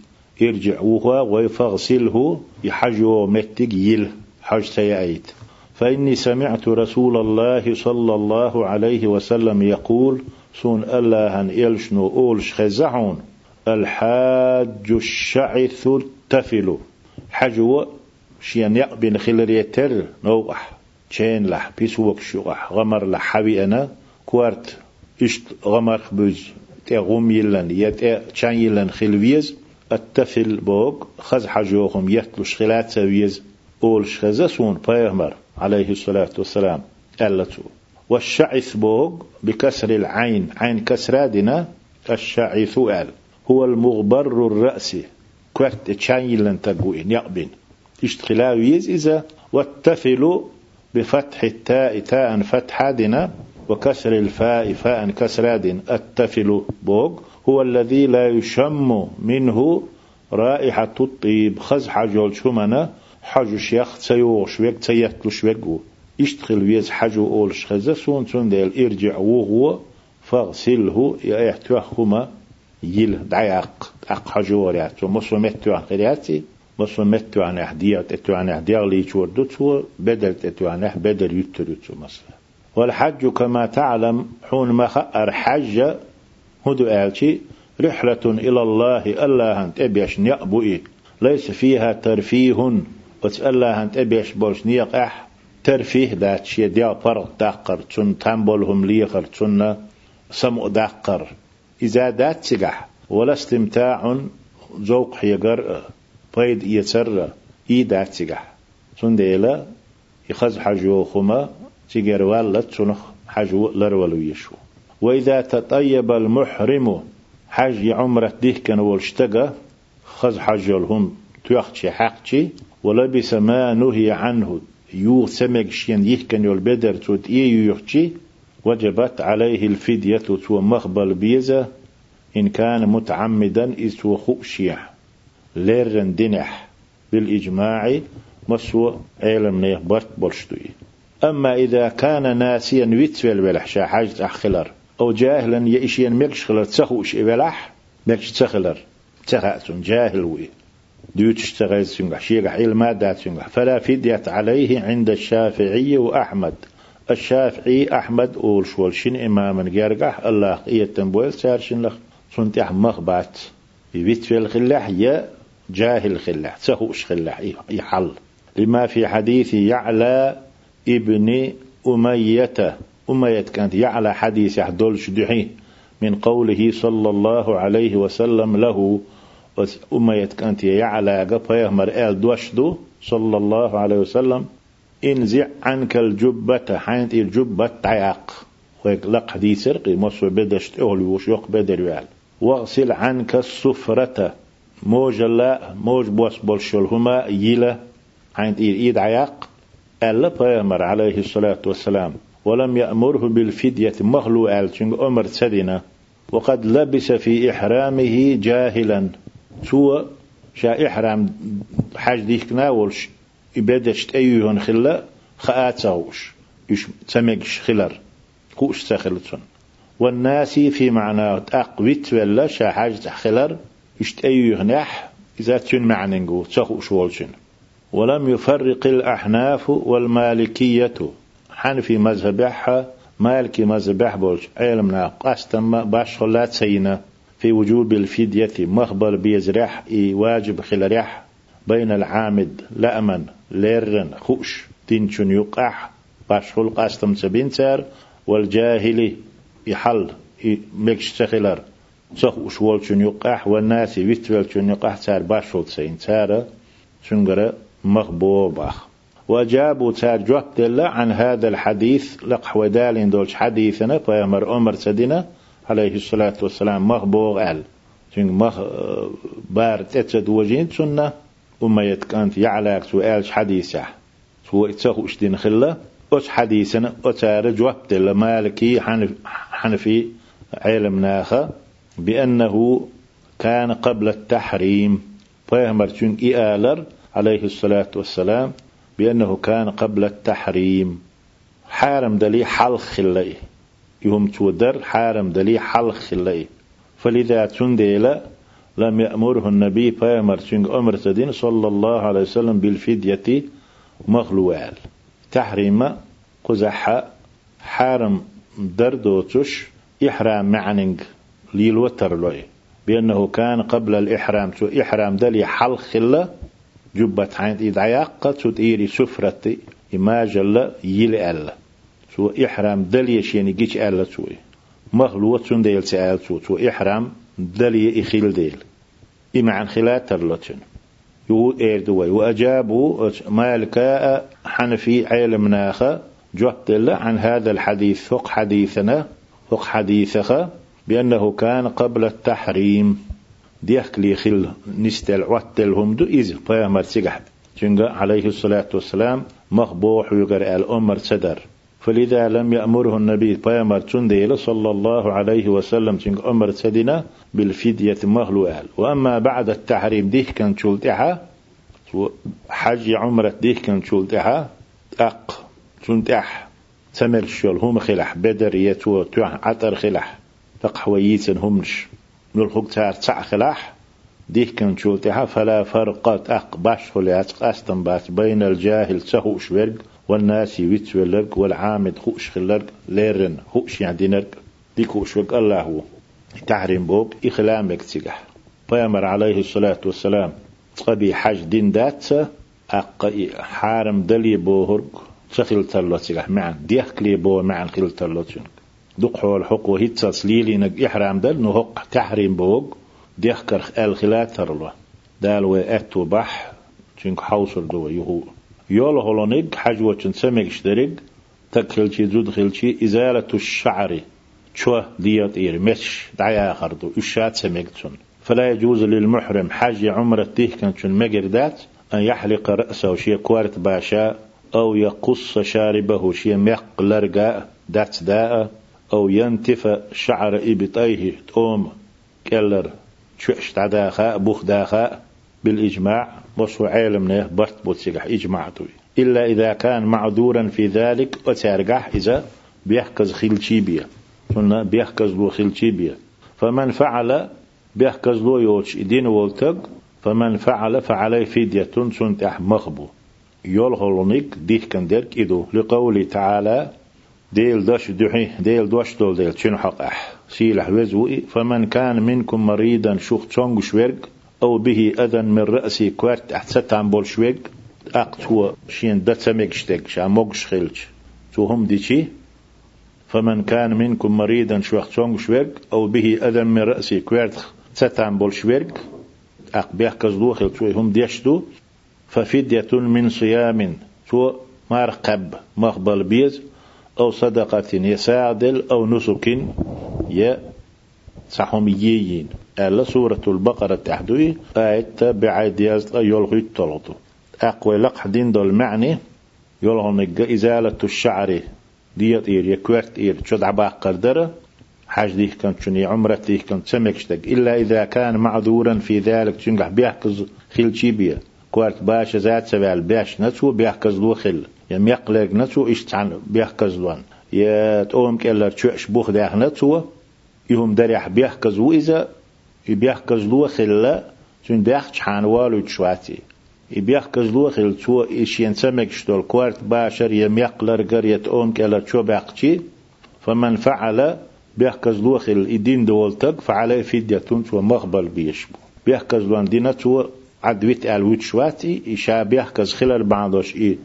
يرجع وهو ويفغسله يحجو متك. يل. حاج سيأيت. فإني سمعت رسول الله صلى الله عليه وسلم يقول سون الله أن إلشنو أولش خزعون الحاج الشعث التفل. حجو شيان يقبن خلريتر نوح تشين لح بيسوك شوح غمر لح حبي أنا. كوارت إشت غمر تي غم يلن. يت تشان يلن خلويز. التفل بوك خز حجوهم يتلوش خلات سويز. أول شخزة سون بايغمر عليه الصلاة والسلام. ألتو والشعث بوغ بكسر العين عين كسرادنا الشعث أل هو المغبر الرأس. كوكت تشايلن تقوين يقبن اشتخلاويز إذا والتفل بفتح التاء تاء فتحادنا وكسر الفاء فاء كسراد التفل بوغ هو الذي لا يشم منه رائحة الطيب. خز حجول شمنا حجو شيخ تسيوغ شويك تيتل شويقو يشتغل ويز حجو أول شخزة سون سون ديل إرجع وغو فاغسله يا احتوخما يل دعيق أق حجو ورياتو مصر متو عن قرياتي مصر متو عن احديات اتو عن احديار لي يشوردو تو بدل اتو عن بدل يترو تو مصر والحج كما تعلم حون ما خأر حج هدو آلتي رحلة إلى الله الله أنت أبيش نيقبئي ليس فيها ترفيه وتألا أنت أبيش بولش نيقح. ترفيه ذات شيء ديا فرق داقر تون تنبولهم ليخر تون سمع داقر. إذا دات تقح ولا استمتاع ذوق حيقر بيد يتر إي دات تقح تون ديلا يخز حجو خما تيجر والله تنخ حجو لرولو يشو. وإذا تطيب المحرم حج عمرة ديه كان والشتقى خز حج لهم تيخشي حقشي ولبس ما نهي عنه يو سمك شين يهكن البدر توت إيه يخشي؟ وجبت عليه الفدية تو مخبل بيزة. إن كان متعمدا إذ تو خؤشيح ليرن دنح بالإجماع مسوى علم نيه برت برشتوي أما إذا كان ناسيا ويتفل ولح شا حاجة أخلر. أو جاهلا يأشين ملش خلر تسخوش إبلح ملش تسخلر. تخاتون جاهل وي. ديوت اشتغل سنجح شيخ علم دات سنجح فلا فدية عليه عند الشافعي وأحمد. الشافعي أحمد أول شوال شن إماما جارجح الله إيه تنبويل سارشن لخ. سنتح مخبات. يبيت خلاح يا جاهل خلاح تسخوش خلاح يحل. لما في حديث يعلى ابن أمية. أمية كانت يعلى حديث يحدول شدحي من قوله صلى الله عليه وسلم له أمية كانت يعلى قفا مرآل دوشدو صلى الله عليه وسلم. انزع عنك الجبة حينت الجبة تعيق ويقلق حديث رقي مصر بدشت أهل وشيق بدر واغسل عنك الصفرة موج لا موج بوس بولشل هما يلا حينت إيد عياق ألا بيامر عليه الصلاة والسلام. ولم يأمره بالفدية مخلو ألتشنج أمر سدنا وقد لبس في إحرامه جاهلا. سوى شا إحرام حاج ديك ناولش إبادش أيهن خلا خآتاوش إش تمكش خلر كوش سخلتون والناس في معنى أقويت ولا شا حاج خلر إشت أيهنح إذا تن معنى تخوش والشن ولم يفرق الأحناف والمالكية حنفي مذهبها مالكي مذهبه بولش علمنا قاستم باش خلات سينا في وجوب الفدية مخبر بيزرح إي واجب خلرح بين العامد لأمن ليرن خوش تنشن يقح باش خل قاستم سبين والجاهلي يحل مكش تخلر تخوش والشن يقح والناس ويتولشن يقح تار باش خل سين تار شنقرأ مغبوبة وجابوا تار دل عن هذا الحديث لقح ودالين دولش حديثنا فيامر أمر سدنا عليه الصلاة والسلام مغبوغ أل. شن مغ بار تتد وجين سنة وما يتكانت يعلاك سؤالش حديثة. سو اتساقو إشتين خلا أش حديثنا أتار جواب دل مالكي حنفي علم ناخا بأنه كان قبل التحريم. فيامر شن إيالر عليه الصلاة والسلام بأنه كان قبل التحريم. حارم دلي حل خلي يوم تودر حارم دلي حل خلي. فلذا تنديل لم يأمره النبي فيمر تنج أمر تدين صلى الله عليه وسلم بالفدية مغلوال تحريم قزح حارم دردوتش إحرام معننج ليلوتر لوي. بأنه كان قبل الإحرام شو إحرام دلي حل خلة جبت عين إذ عياقة تديري سفرة إما جل يل ألا سو إحرام دليش يعني جيش ألا سوي مخلوة سنديل سأل سو سو إحرام دلي إخيل ديل إما عن خلال ترلتن يو إيردوي وأجابوا مالكاء حنفي علم ناخا جوت عن هذا الحديث. فوق حديثنا فوق حديثك بأنه كان قبل التحريم. ديك لي خل نستل واتلهم دو إذ فيامر سيقح عليه الصلاة والسلام مخبوح ويقرأ الأمر سدر فلذا لم يأمره النبي بيامر تنديل صلى الله عليه وسلم تنك أمر سدنا بالفدية مغلوال. وأما بعد التحريم ديه كان شلتها حج عمرة ديه كان شلتها أق تنتح تمر الشول هم خلح بدر يتو عطر خلح تقحويتن همش من الحق تار تع خلح ديه كان شلتها فلا فرق أق باش خليات قاستن بات بين الجاهل سهو شورق والناس يتولرق والعامد خوش خلرق ليرن خوش يعني دينرق ديك خوش الله هو. تحريم بوب إخلامك تيجح بيامر عليه الصلاة والسلام قبي حج دين دات أق حارم دلي بوهرق تخيل تلو تيجح معن. ديك لي بو معن خيل تلو تيجح دق حول حق وهيت تسليلي نق إحرام دل نهق تحريم بوق ديخكر الخلات ترلو. دال وأتو بح تنك حوصر دو يهو. يول هولونيك حجوة سمك اشترك تكلشي زدخلشي إزالة الشعر شو ديات إير مش دعيا خردو إشات سمكتون فلا يجوز للمحرم حج عمرة تيه كانت مجردات أن يحلق رأسه شيء كوارت باشا أو يقص شاربه شيء مقلرقاء دات داء أو ينتف شعر إبطيه تقوم كلر شوش داخا بوخ داخا بالإجماع وصو عالمنا برت بوتسيقح إجماعتوي إلا إذا كان معذورا في ذلك وتارقح إذا بيحكز خلشيبيا ثم بيحكز لو خلشيبيا فمن فعل بيحكز لو يوش إدين والتق فمن فعل فعليه فدية سنتح مخبو. يولغلونيك ديك كان ديرك إدو لقوله تعالى ديل داش دحي ديل دوش دول ديل شنو حق أح سيلح وزوئي. فمن كان منكم مريضا شوخ تشونغ شويرك أو به أذى من رأسي كوارت أحست عن بولشويك أقت هو شين دتسمك شتك شاموغش خيلش تو هم ديشي فمن كان منكم مريضا شوخ شويرك أو به أذى من رأسي كوارت ست عن بولشويك أق بيحكز دوخل تو هم ديشتو ففدية من صيام. تو مرقب مقبل بيز أو صدقة يساعدل أو نسك يا صحهم يين ألا سورة البقرة تحدوي آية بعيد يزد يلغي الطلطو أقوى لق دين دول معني يلغي إزالة الشعر ديت إير يكورت إير. شد عباق قردرة حاج ديه كانت شني عمرة ديه كانت سمكشتك إلا إذا كان معذورا في ذلك تنجح بيحكز خيل شيبيا كوارت باش ذات سبال باش نتو بيحكز لو خل يم يقلق نتو إشتعن بيحكز لون يا تقوم كلا تشوش بوخ داخ نتو يهم دريح بيحكز وإذا يبيحكز لو خلا تون داخ حان والو تشواتي. يبيحكز لو خل تو إشين سمك شتول كوارت باشر يم يقلر قرية أوم كلا تشو باقتي فمن فعل بيحكز لو خل إدين دولتك فعليه فدية تو مقبل بيشبو. بيحكز لون دينتو عدويت الوت شواتي إشا بيحكز خلال بعضش إي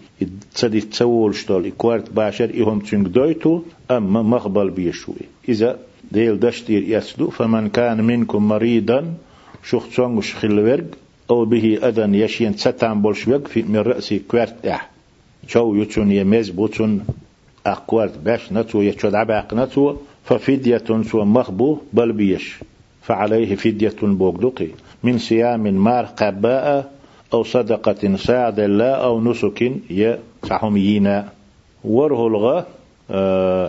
تصدي تسول شتول إكوارت باشر إهم تنك دويتو أما مقبل بيشوي. إذا ديل دشتير يسلو فمن كان منكم مريضا شخ تسونغش خلورق أو به أذن يشين ستان بولشوك في من رأسي كوارت إح شو يتون يميز بوتون أقوارت باش نتو يتشد عباق نتو ففدية سو مخبو بل بيش. فعليه فدية بوغدقي من صيام مار قباء أو صدقة ساعد الله أو نسك يا يينا. وره أه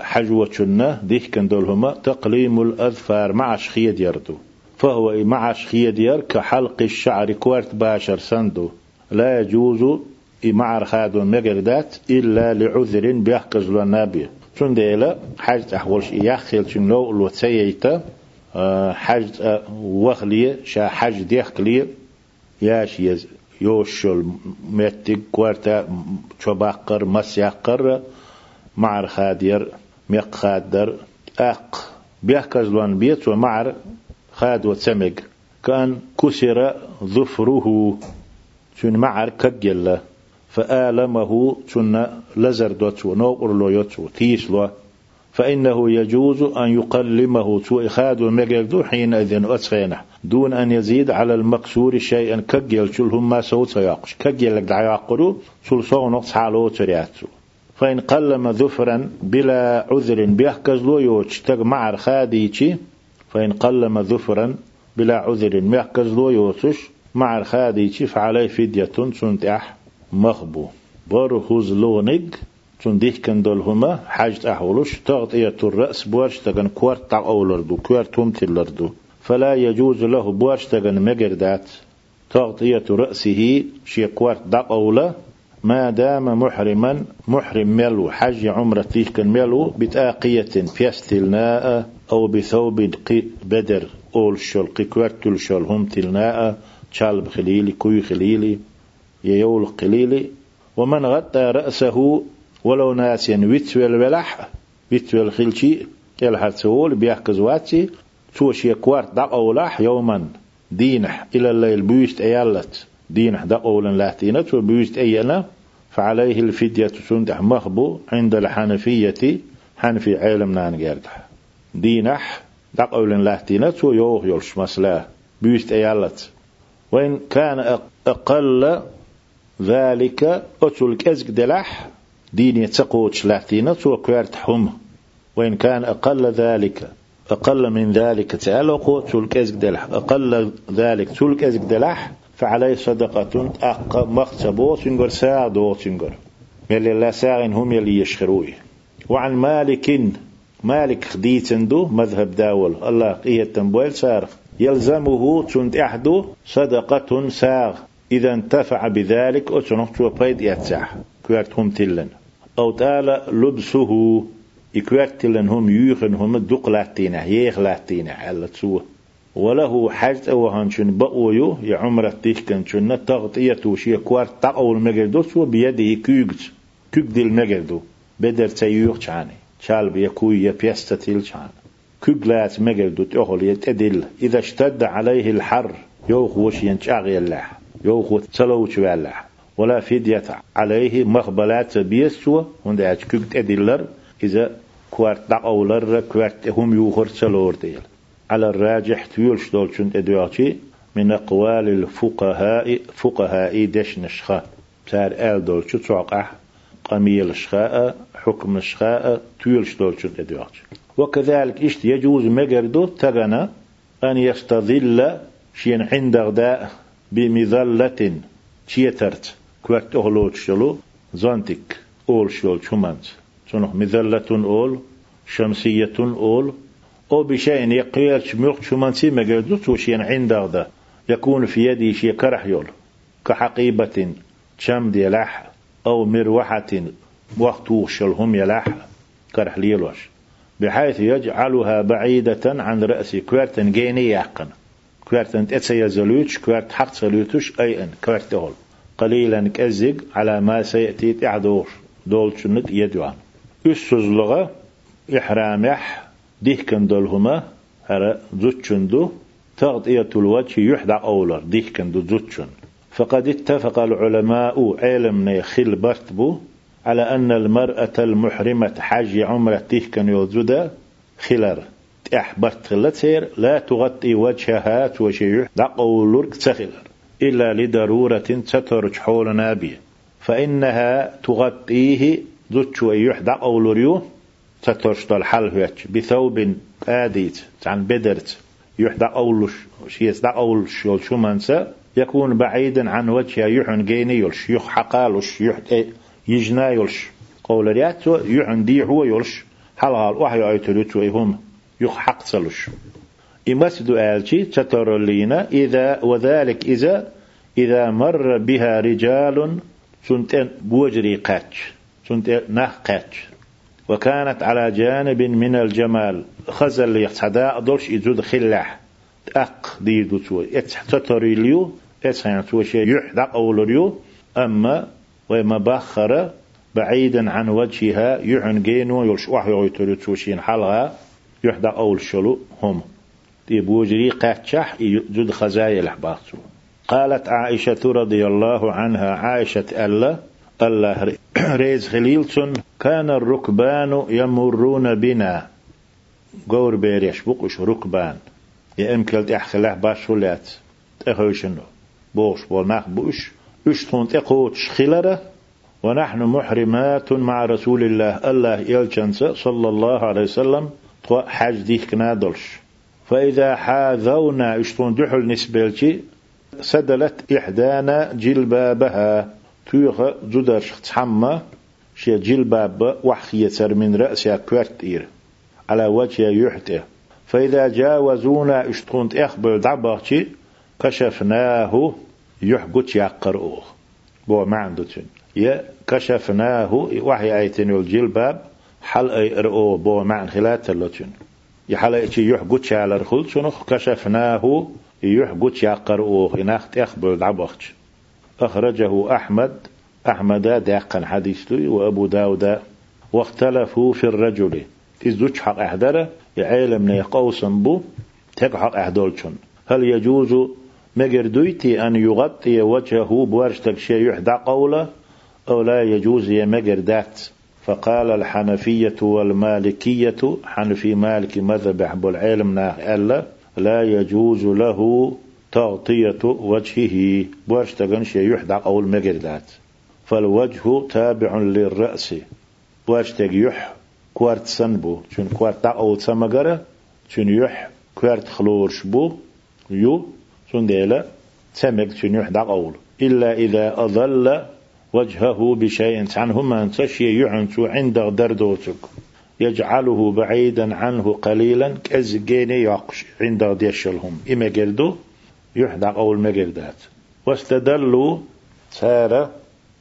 حجوة شنة ديك كان دولهما تقليم الأظفار مع شخية يردو فهو مع شخية ديار كحلق الشعر كوارت باشر سندو. لا يجوز مع رخاد مجردات إلا لعذر بيحكز لنابي شون ديلا حاجة أحولش يخيل شنو الوتسييتا حج وخلي شا حج ديخلي ياش يز يوشل متك كوارتا شباقر مسيقر معر خادير ميق خادر أق. بيحكز لون بيت ومعر خاد وتسمق. كان كسر ظفره. شن معر كجل. فآلمه شن لزر دوتو نوقر لو يوتو تيس لو فإنه يجوز أن يقلمه تو إخاد ومجلدو حينئذ أتخينه دون أن يزيد على المكسور شيئا كجل. شلهم ما سوت ياقش كجل لك دعياقرو سل صغ نقص حالو ترياتو فإن قلم ذفرا بلا عذر بيحكز لو يوش تج معر خاديتي فإن قلم ذفرا بلا عذر بيحكز لو يوتش معر خاديتي فعليه فدية سنتح مخبو. برهوز لونج تون ديك كان دول هما حاجة أحولوش تغطية الرأس بوارش تغن كوارت تاق أولردو كوارت توم تلردو. فلا يجوز له بوارش تغن مجردات تغطية رأسه شي كوارت داق أولا ما دام محرما محرم ملو حج عمرة تيك ملو بتاقية فيستلناء أو بثوب بدر أول شل قكوارت الشل هم تلناء شالب خليلي كوي خليلي ييول قليلي. ومن غطى رأسه ولو ناسيا ويتويل ولح ويتويل خلشي يلحد سول بيحكز واتي توشي كوارت دق أولاح يوما. دينح إلى الليل بيست أيالت دينح دق أولا لاتينت وبيست أيانا فعليه الفدية سندح مخبو عند الحنفية حنفي عالم نانجاردح دينح دق أولا لاتينت ويوغ يلش مسلا بيست أيالت. وإن كان أقل ذلك أتلك أزق دلح ديني تقوتش لاتينا تو كوارت حم. وإن كان أقل ذلك أقل من ذلك تعالى تلك أزق دلح أقل ذلك تلك أزق دلح فعليه صدقة. أق مختبو تنقر ساعدو تنقر يلي لا ساعين هم يلي يشخروي وعن مالك مالك خديتندو مذهب داول. الله قية تنبويل سارخ يلزمه تنت أحدو صدقة ساغ إذا انتفع بذلك أتنق بيد يتسح كوارت هم تلن. أو تعالى لبسه. يكوارت تلن هم يوخن هم دق لاتينا يخ لاتينا على تسوه. وله حاجة أو هنشن بقويو يا عمر تيكن شن تغطية وشي كوارت تقو المجردو سو بيده كيغت كيغ ديل مجردو بدر تيوخ شاني شال بيكوي يبيستتيل شان. كيغلات مجردو تأخل يتدل إذا اشتد عليه الحر يوخ وش ينشاغي الله يوخو تسلوش والله ولا فدية عليه مخبلات بيسوا هند أشكوك تدلر إذا كوارت دقولر كوارت هم يوخر تسلور ديل على الراجح تيولش دولشن ادواتي من أقوال الفقهاء فقهاء دش نشخا سار آل دولش توقع قميل شخاء حكم شخاء تيولش دولشن ادواتي وكذلك إشت يجوز مجردو تغنى أن يستظل شين عند غداء بمظلة تيترت. كوكت أغلوت شلو؟ زانتك أول شلو شمانت تنخ مظلة أول شمسية أول أو بشيء يقيل شميق شمانتي مجردو توشين عند هذا يكون في يدي شي كرح يول كحقيبة شم دي لح أو مروحة وقت وشلهم يلح كرح ليلوش بحيث يجعلها بعيدة عن رأس كوارتن جيني يقن كوارت اتسيا زلوتش كوارت حق زلوتش أي أن كوارت هول قليلا كأزق على ما سيأتي تعدور دول شنت يدوان أسوز لغة إحرامح ديه كان دولهما هرا زوتشندو تغطية الوجه يحدى أولر ديه كان دو زوتشن فقد اتفق العلماء علم خل برتبو على أن المرأة المحرمة حج عمرة تيه كان يوزودا خلر أحبرت خلتير لا تغطي وجهها توشيح دقولورك تخلر إلا لضرورة سترج حول نابية. فإنها تغطيه ذوتش ويح دقولوريو سترج الحل بثوب آديت عن بدرت يحدى أولش شيس دقولش يول منسى يكون بعيدا عن وجهها يحن جيني يلش يخ حقالش يح يجنا يلش قول ريات يحن دي هو يلش حلال وحي آيتلوت ويهم يخحق سلش إمسد آلشي تتر لينا إذا وذلك إذا إذا مر بها رجال سنت بوجري قاتش سنت نخ قاتش وكانت على جانب من الجمال. خزل يحتدا دولش إزود خلاح. أق ديدو تو تتري ليو اتسان تو شيء يحدق أولريو أما وما بخر بعيدا عن وجهها يحن جينو يلش وحي يتري توشين حلها. يحدى أول شلو هم. دي بوجري قاتشح جد خزايا الحباطو قالت عائشة رضي الله عنها عائشة ألا الله ريز خليلتون كان الركبان يمرون بنا. قور بيريش بقش ركبان. يا إم كلت احخلاه باش ولات تخوشنو بوش بول ماخ بوش. إش تون تقوت شخلره ونحن محرمات مع رسول الله. الله يلجنس صلى الله عليه وسلم. حج ديك كنادلش فإذا حاذونا اشتون دحل نسبلتي سدلت إحدانا جلبابها. تويخ زدرش تحمى. شي جلباب وحخية من رأسها كوارتير على وجه يحته فإذا جاوزونا اشتون اخبر دعبغتي كشفناه يحقت يقرؤه بو ما يا كشفناه وحي آيتين الجلباب حل أي رؤو بو معنى خلات اللتين يحل أي يحقت على الخل شنخ كشفناه يحقت يقرؤه إناخت أخبر دعبغتي أخرجه أحمد أحمد داقا حديث وأبو داود واختلفوا في الرجل. تزوج حق أحدره يعلم نيقوسا بو تقحق أحدولشن هل يجوز مجردويتي أن يغطي وجهه بورشتك شيء يحدى قوله أو لا يجوز يا مجردات؟ فقال الحنفية والمالكية حنفي مالك مذهب أحب العلم ألا لا يجوز له تغطية وجهه بورشتك شيء يحدى قول مجردات. فالوجه تابع للرأس. بورشتك يح كوارت سنبو چون كوارت أول سمجرة چون يح كوارت خلورش بو. يو چون ديلا سمك چون يح أول. إلا إذا أظل وجهه بشيء عنهما تشي يعنت عند دردوتك يجعله بعيدا عنه قليلا كزجين يقش عند ديشلهم. إما قلدو يحدق أول مقلدات واستدلوا سار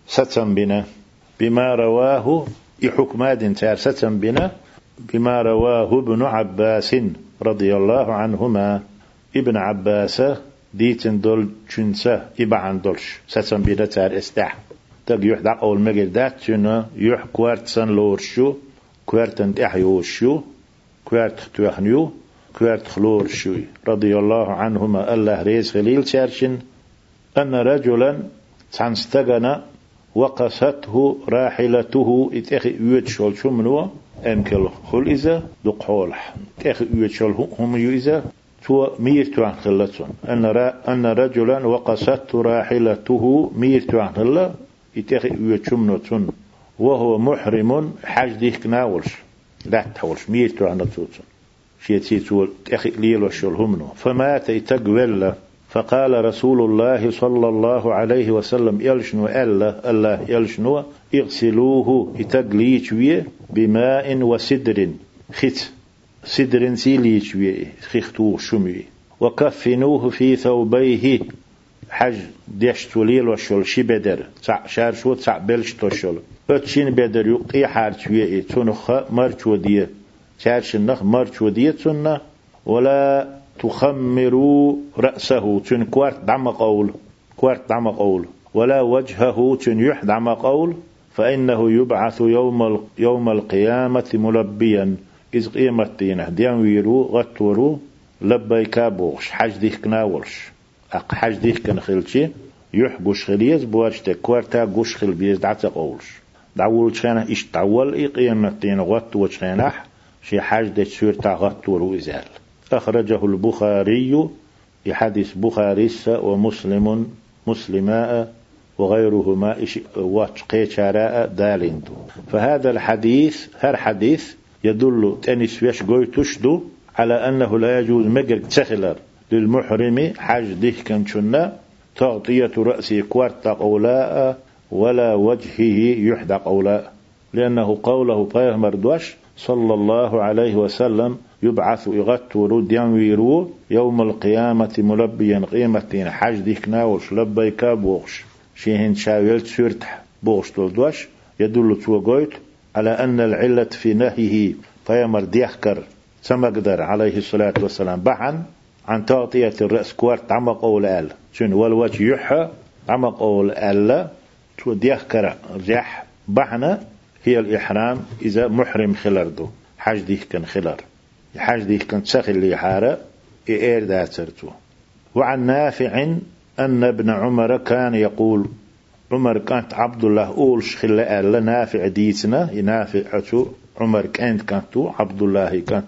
ستم بنا بما رواه إحكماد تار. ستم بنا بما رواه ابن عباس رضي الله عنهما. ابن عباس ديتن دول چنسا إبعان دولش. ستم بنا تار استح تق يحدع أول مجل دات تنا يح كوارت سن لورشو كوارتن تحيوشو كوارت توحنيو كوارت خلورشو. رضي الله عنهما. الله ريز خليل شارشن. أن رجلا تنستغنى وقسته راحلته. اتخي يوت شول شمنو امكل خل إذا دقحول اتخي يوت شول هم يو تو مير توان خلتون أن, را أن رجلا وقسته راحلته مير توان خلتون يتخي يوتشم تون وهو محرم حاج ديك ناولش. لا تحولش ميتو عنا توتون شيتي تول تخي ليل وشول همنو فمات يتقول فقال رسول الله صلى الله عليه وسلم يلشنو ألا الله يلشنو اغسلوه يتقليش بماء وسدر خت سدر سيليش ويه خختو شمي وكفنوه في ثوبيه حج ديش توليل وشول شي بدر شار شو تع بلش توشول بتشين بدر يقي حارش ويه تنخ مرش وديه شارش النخ مرش وديه تنه ولا تخمروا رأسه تن كوارت دعم قول كوارت دعم قول. ولا وجهه تن يح دعم قول. فإنه يبعث يوم يوم القيامة ملبيا. إذ قيمتين ديان ويرو غتورو لبيك بوغش حج ديك كناولش أق حج ديك كان خلشي يح قوش خليز بوارشتا كوارتا قوش خل بيز دعتا قولش. دعول شانا إش تعول إي قيمتين غط وشانح شي حاج دي سور تا غط ورو إزال. أخرجه البخاري حديث بخاري ومسلم مسلماء وغيرهما واتقي شراء دالندو فهذا الحديث هر حديث يدل تنس قوي تشدو على أنه لا يجوز مجر تسخلر للمحرم حج ده كان شنا تغطية رأسه كوارت قولاء ولا وجهه يحدق قولاء. لأنه قوله طيه مردوش صلى الله عليه وسلم يبعث إغت ورود ينويرو يوم القيامة ملبيا قيمة حج ديك ناوش لبيك بوغش شيهن شاويل سورت بوغش تلدوش يدل توقيت على أن العلة في نهيه طيمر ديحكر سمقدر عليه الصلاة والسلام. بحن عن تغطية الرأس كوارت عمق أول آل. شن والوجه يحى عمق أول آل. تو ديحكر رجح بحنا هي الإحرام إذا محرم خلردو. حج ديه كان خلر. حج ديه كان سخل لي حارة إير داترتو وعن نافع أن ابن عمر كان يقول عمر كانت عبد الله أولش خلا ألا نافع ديتنا ينافع عمر كانت كانت عبد الله كانت.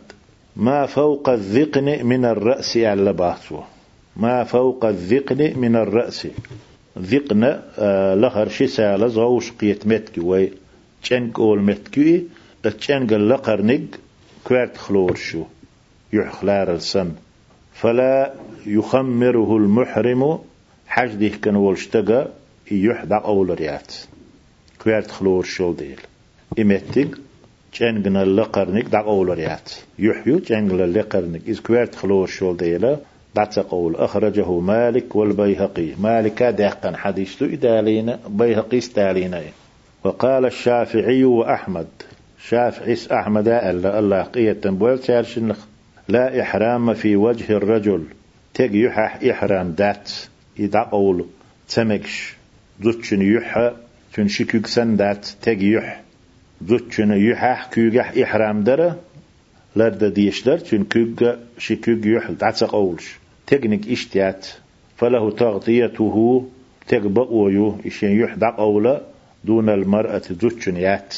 ما فوق الذقن من الرأس على باتو ما فوق الذقن من الرأس. ذقن آه لخر شي سالة زوش قيت متكي وي تشنك أول متكي تشنك اللقر نق كوارت خلور شو يحخلار السن فلا يخمره المحرم حجده كان والشتقى يحدى أول ريات. كوارت خلور شو ديل. إمتك جنجنا اللقرنك دع أول ريات. يحيو جنجنا اللقرنك إذ كوارت خلور شو ديلا دعت قول أخرجه مالك والبيهقي. مالك دقن حديث إدالينا بيهقي استالينا وقال الشافعي وأحمد شافعي أحمد ألا الله قية تنبول لا إحرام في وجه الرجل. تج يحح إحرام دات إذا قول تمكش زوتشن يحا تنشكوك سن دات تج يح زوتشن يحح؟ كيوجح إحرام دره؟ لرد ديشتر تن كوج شكوج يح دات قولش تجنك إشتيات فله تغطيته. تقبقويو إشين يحدق أولا دون المرأة زوتشن يات؟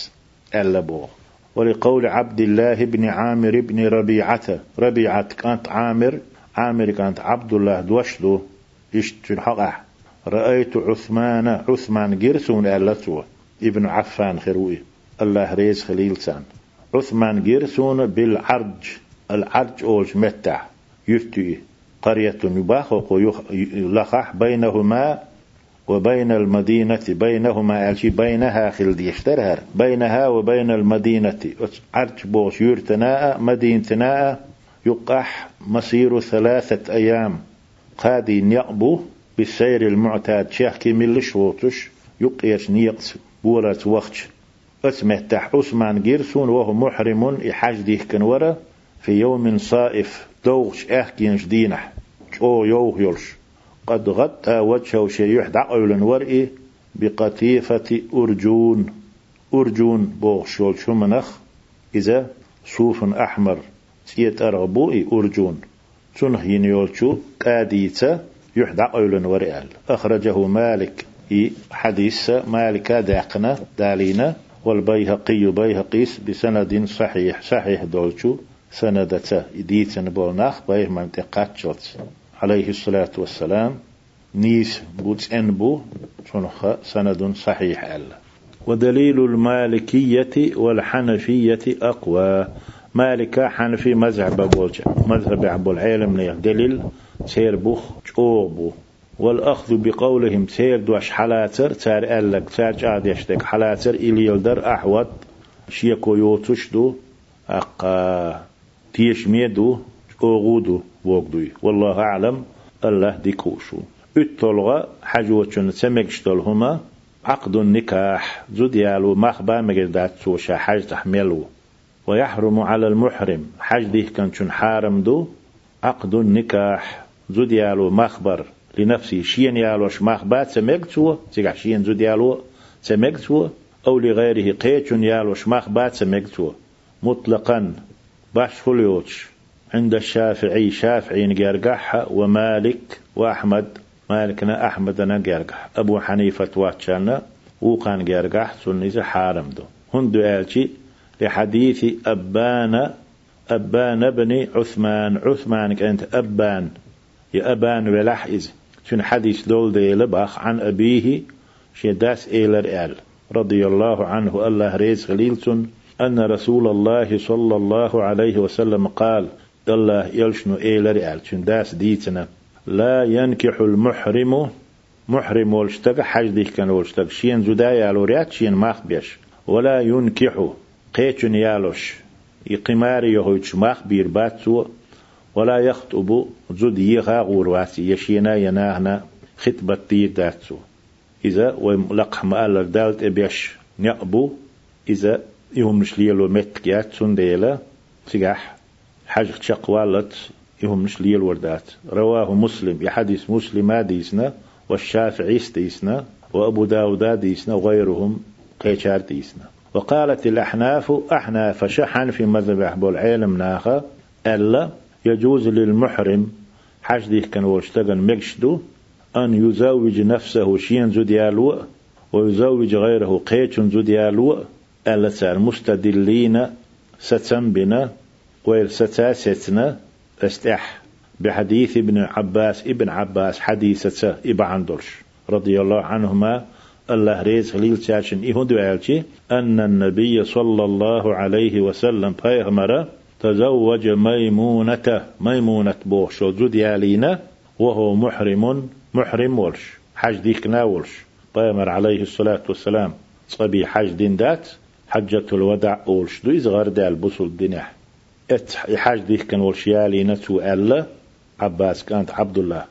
ألا بوغ ولقول عبد الله بن عامر بن ربيعة ربيعة كانت عامر عامر كانت عبد الله دوشدو يشتن حقه رأيت عثمان عثمان جرسون ألتو ابن عفان خروي الله ريز خليل سان. عثمان جرسون بالعرج العرج أوج متع. يفتي قرية يباخ لخح بينهما وبين المدينة بينهما ألشي بينها خلد يشترها بينها وبين المدينة. عرج بوش يرتناء مدينتناء يقح مسير ثلاثة أيام. قادي يقبو بالسير المعتاد شيخ كمل شوطش يقيش نيقص بولات وقت. أسمه عثمان جيرسون وهو محرم إحاج كنورة في يوم صائف. دوغش إحكينش دينح أو يوه يلش قد غطى وجهه شيء يحدع أولا ورئي بقطيفة أرجون. أرجون بوغ شول شمنخ إذا صوف أحمر. سيت أرغبوئي أرجون. تنه ينيولشو قاديتا يحدع أولا ورئال أخرجه مالك إي حديث مالك داقنا دالينا والبيهقي بيهقيس بسند صحيح صحيح دولشو سندتا إديتن بولناخ بيه منطقات شوتس عليه الصلاة والسلام نيس بوتس انبو شنخ سند صحيح ألا ودليل المالكية والحنفية أقوى. مالك حنفي مذهب بولج مذهب أبو العالم دليل سير بوخ جوبو والأخذ بقولهم سير دوش حلاتر تار ألك تار جاد يشتك حلاتر إلي يلدر أحوط. شيكو يوتش دو أقا تيش ميدو أوغودو وقدوي والله أعلم الله ديكوشو. اتلغى حجوة سمكشتلهما عقد النكاح زديالو مخبا مجدات سوشا حج تحملو ويحرم على المحرم حج ديه كان شن حارم دو عقد النكاح زديالو مخبر لنفسه شين يالوش مخبات سمكتو تيقع شين زديالو سمكتو أو لغيره قيتشن يالوش مخبات سمكتو مطلقا باش فليوتش عند الشافعي. شافعي نقرقح ومالك وأحمد. مالكنا أحمد نقرقح. أبو حنيفة واتشانا وقان قرقح سنيز حارم دو. هندو آلشي لحديث أبان أبان بن عثمان. عثمان كانت أبان. يا أبان ولحئز شن حديث دول دي لبخ عن أبيه. شداس إيلر آل رضي الله عنه. الله ريز غليلتون أن رسول الله صلى الله عليه وسلم قال الله يلشنو إيلر شن داس ديتنا. لا ينكح المحرم محرم والشتق حج دي كان والشتق شين زدايا لوريات شين ماخ بيش. ولا ينكح قيتشن يالوش. يقمار يهوش ماخ بير باتسو. ولا يخطب زد يغا غورواتي يشينا يناهنا خطبة داتسو. إذا وملقح مآل دالت إبيش نقبو إذا يهم نشليلو متكيات سنديلا سيقاح شقوالت يهم نشليل وردات رواه مسلم يحدث مسلم ديسنا والشافعي ديسنا وأبو داود ديسنا وغيرهم قيشار ديسنا. وقالت الأحناف أحناف شحن في مذهب أحبو العلم ناخا ألا يجوز للمحرم حج ديه كان واشتغل مكشدو أن يزوج نفسه شين زديالو ويزوج غيره قيتش زديالو ألا مستدلين ستم بنا ويل ستاسيتنا استح بحديث ابن عباس ابن عباس حديثة ابن عندرش. رضي الله عنهما الله ريز خليل تاشن إيهون دوالتي أن النبي صلى الله عليه وسلم بيغمر تزوج ميمونة ميمونة بوش جديالينا وهو محرم محرم ولش حج ديك ناولش بيغمر عليه الصلاة والسلام صبي حج دين دات حجة الودع أولش دو إزغار دال بصل الدنيا إت حج ديك كان ولشيالينا تو ألا عباس كانت عبد الله.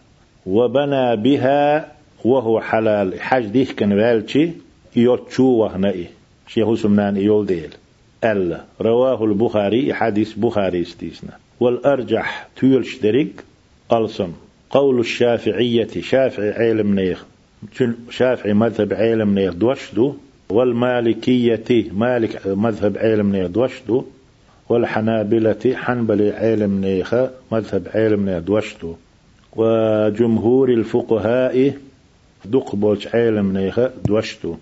وبنى بها وهو حلال. حج ديك كان والشي يوتشو وهنائي شيخ سمنان يول ديل. ألا. رواه البخاري. حديث بخاري استيسنا. والأرجح تيولش دريك ألسم قول الشافعية. شافعي علم نيخ. شافعي مذهب علم نيخ دوشدو. والمالكية. مالك مذهب علم نيخ دوشدو. والحنابلة حنبلي علم نيخ مذهب علم نيخ دوشدو وجمهور الفقهاء دق بولش علم نيخة دوشتو.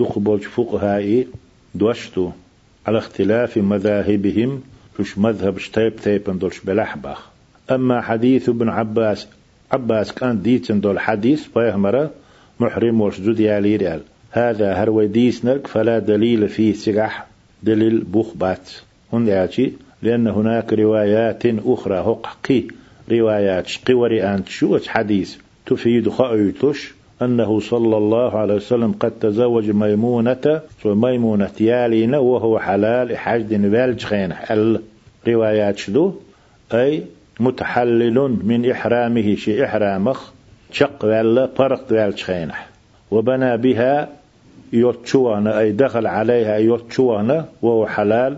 دق بولش فقهاء دوشتو. على اختلاف مذاهبهم وش مذهب شتيب تيبن دولش بلحبخ. أما حديث ابن عباس عباس كان ديتن دول حديث بيهمرة محرم وشدود يالي ريال. هذا هروي ديس نرك فلا دليل فيه سقح دليل بوخبات هن ياتي لأن هناك روايات أخرى. حقي روايات شقي وريان شو حديث تفيد خأيتش أنه صلى الله عليه وسلم قد تزوج ميمونة ميمونة يالينا وهو حلال حجد بالج خين الروايات شدو؟ أي متحلل من إحرامه شي إحرامخ شق ولا فرق بالج خين وبنى بها يوتشوانا أي دخل عليها يوتشوانا وهو حلال.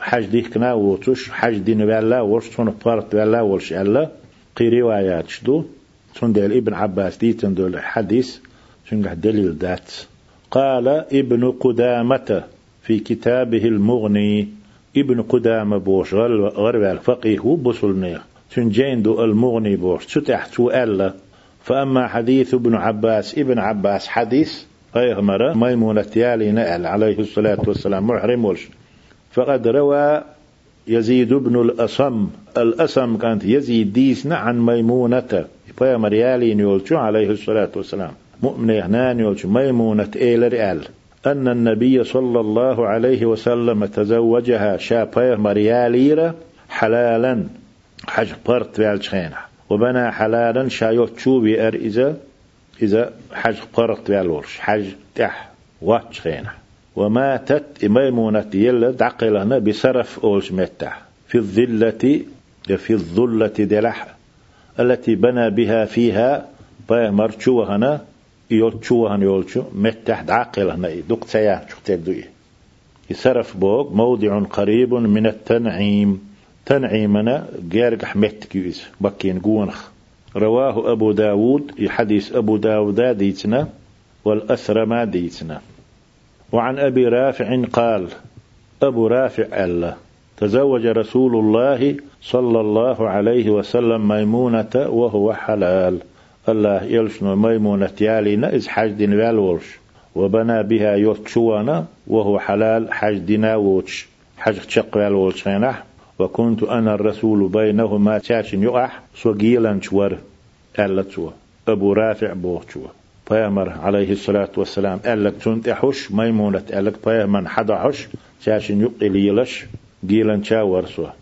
حج ديكنا وتش حج دين ولا ورش فرق ولا ورش ألا. قي روايات شدو تندل ابن عباس دي تندل حديث. شنقح دليل ذات. قال ابن قدامة في كتابه المغني. ابن قدامة بوش غرب الفقيه نيخ تنجين دو المغني بوش تتح ألا فأما حديث ابن عباس ابن عباس حديث غير ميمونة يالي نأل عليه الصلاة والسلام محرم ولش فقد روى يزيد بن الأصم. الأصم كانت يزيد ديسنا عن ميمونة. بيامر يالين يولشو عليه الصلاة والسلام. مؤمن يهنان يولشو ميمونة إيل ريال أن النبي صلى الله عليه وسلم تزوجها شا بيامر ياليرا حلالا. حج برت والشخينة وبنى حلالا شا يوتشو بيأر إذا إذا حج برت والورش حج تح واتشخينة وماتت ميمونة يلا دعقلنا بسرف أولش متح في الذلة في الظلة دلح. التي بنى بها فيها با مرچو هنا يولچو هنا يولچو متحد عاقل هنا دق سيا دوي يسرف بوق موضع قريب من التنعيم. تنعيمنا جارق حمت كيوز بكين قونخ. رواه أبو داود. حديث أبو داود ديتنا. والأثرما ديتنا. وعن أبي رافع قال أبو رافع الله تزوج رسول الله صلى الله عليه وسلم ميمونة وهو حلال. الله يلشن ميمونة يالينا إز حجدين والورش وبنى بها يوتشوانا وهو حلال حجدنا ووتش حج تشق والورش وكنت أنا الرسول بينهما تاشن يقح سوغيلا شور ألا أبو رافع بوغ بيامر عليه الصلاة والسلام ألك تنتحش ميمونة ألك بيامن حدحش تاشن يقليلش جيلا شاور سوه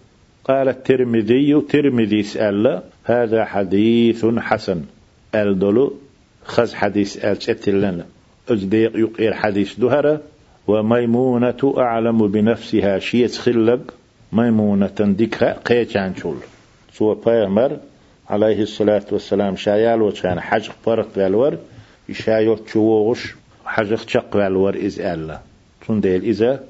قال الترمذي ترمذي سأل هذا حديث حسن. الدلو خز حديث أل لنا أجديق يقير حديث دهرة وميمونة أعلم بنفسها شيء خلق ميمونة ديكها قيتان شول سوى بيامر عليه الصلاة والسلام شايال وكان حج فرق بالور يشايو تشوغش حج تشق بالور إز ألا تنديل إذا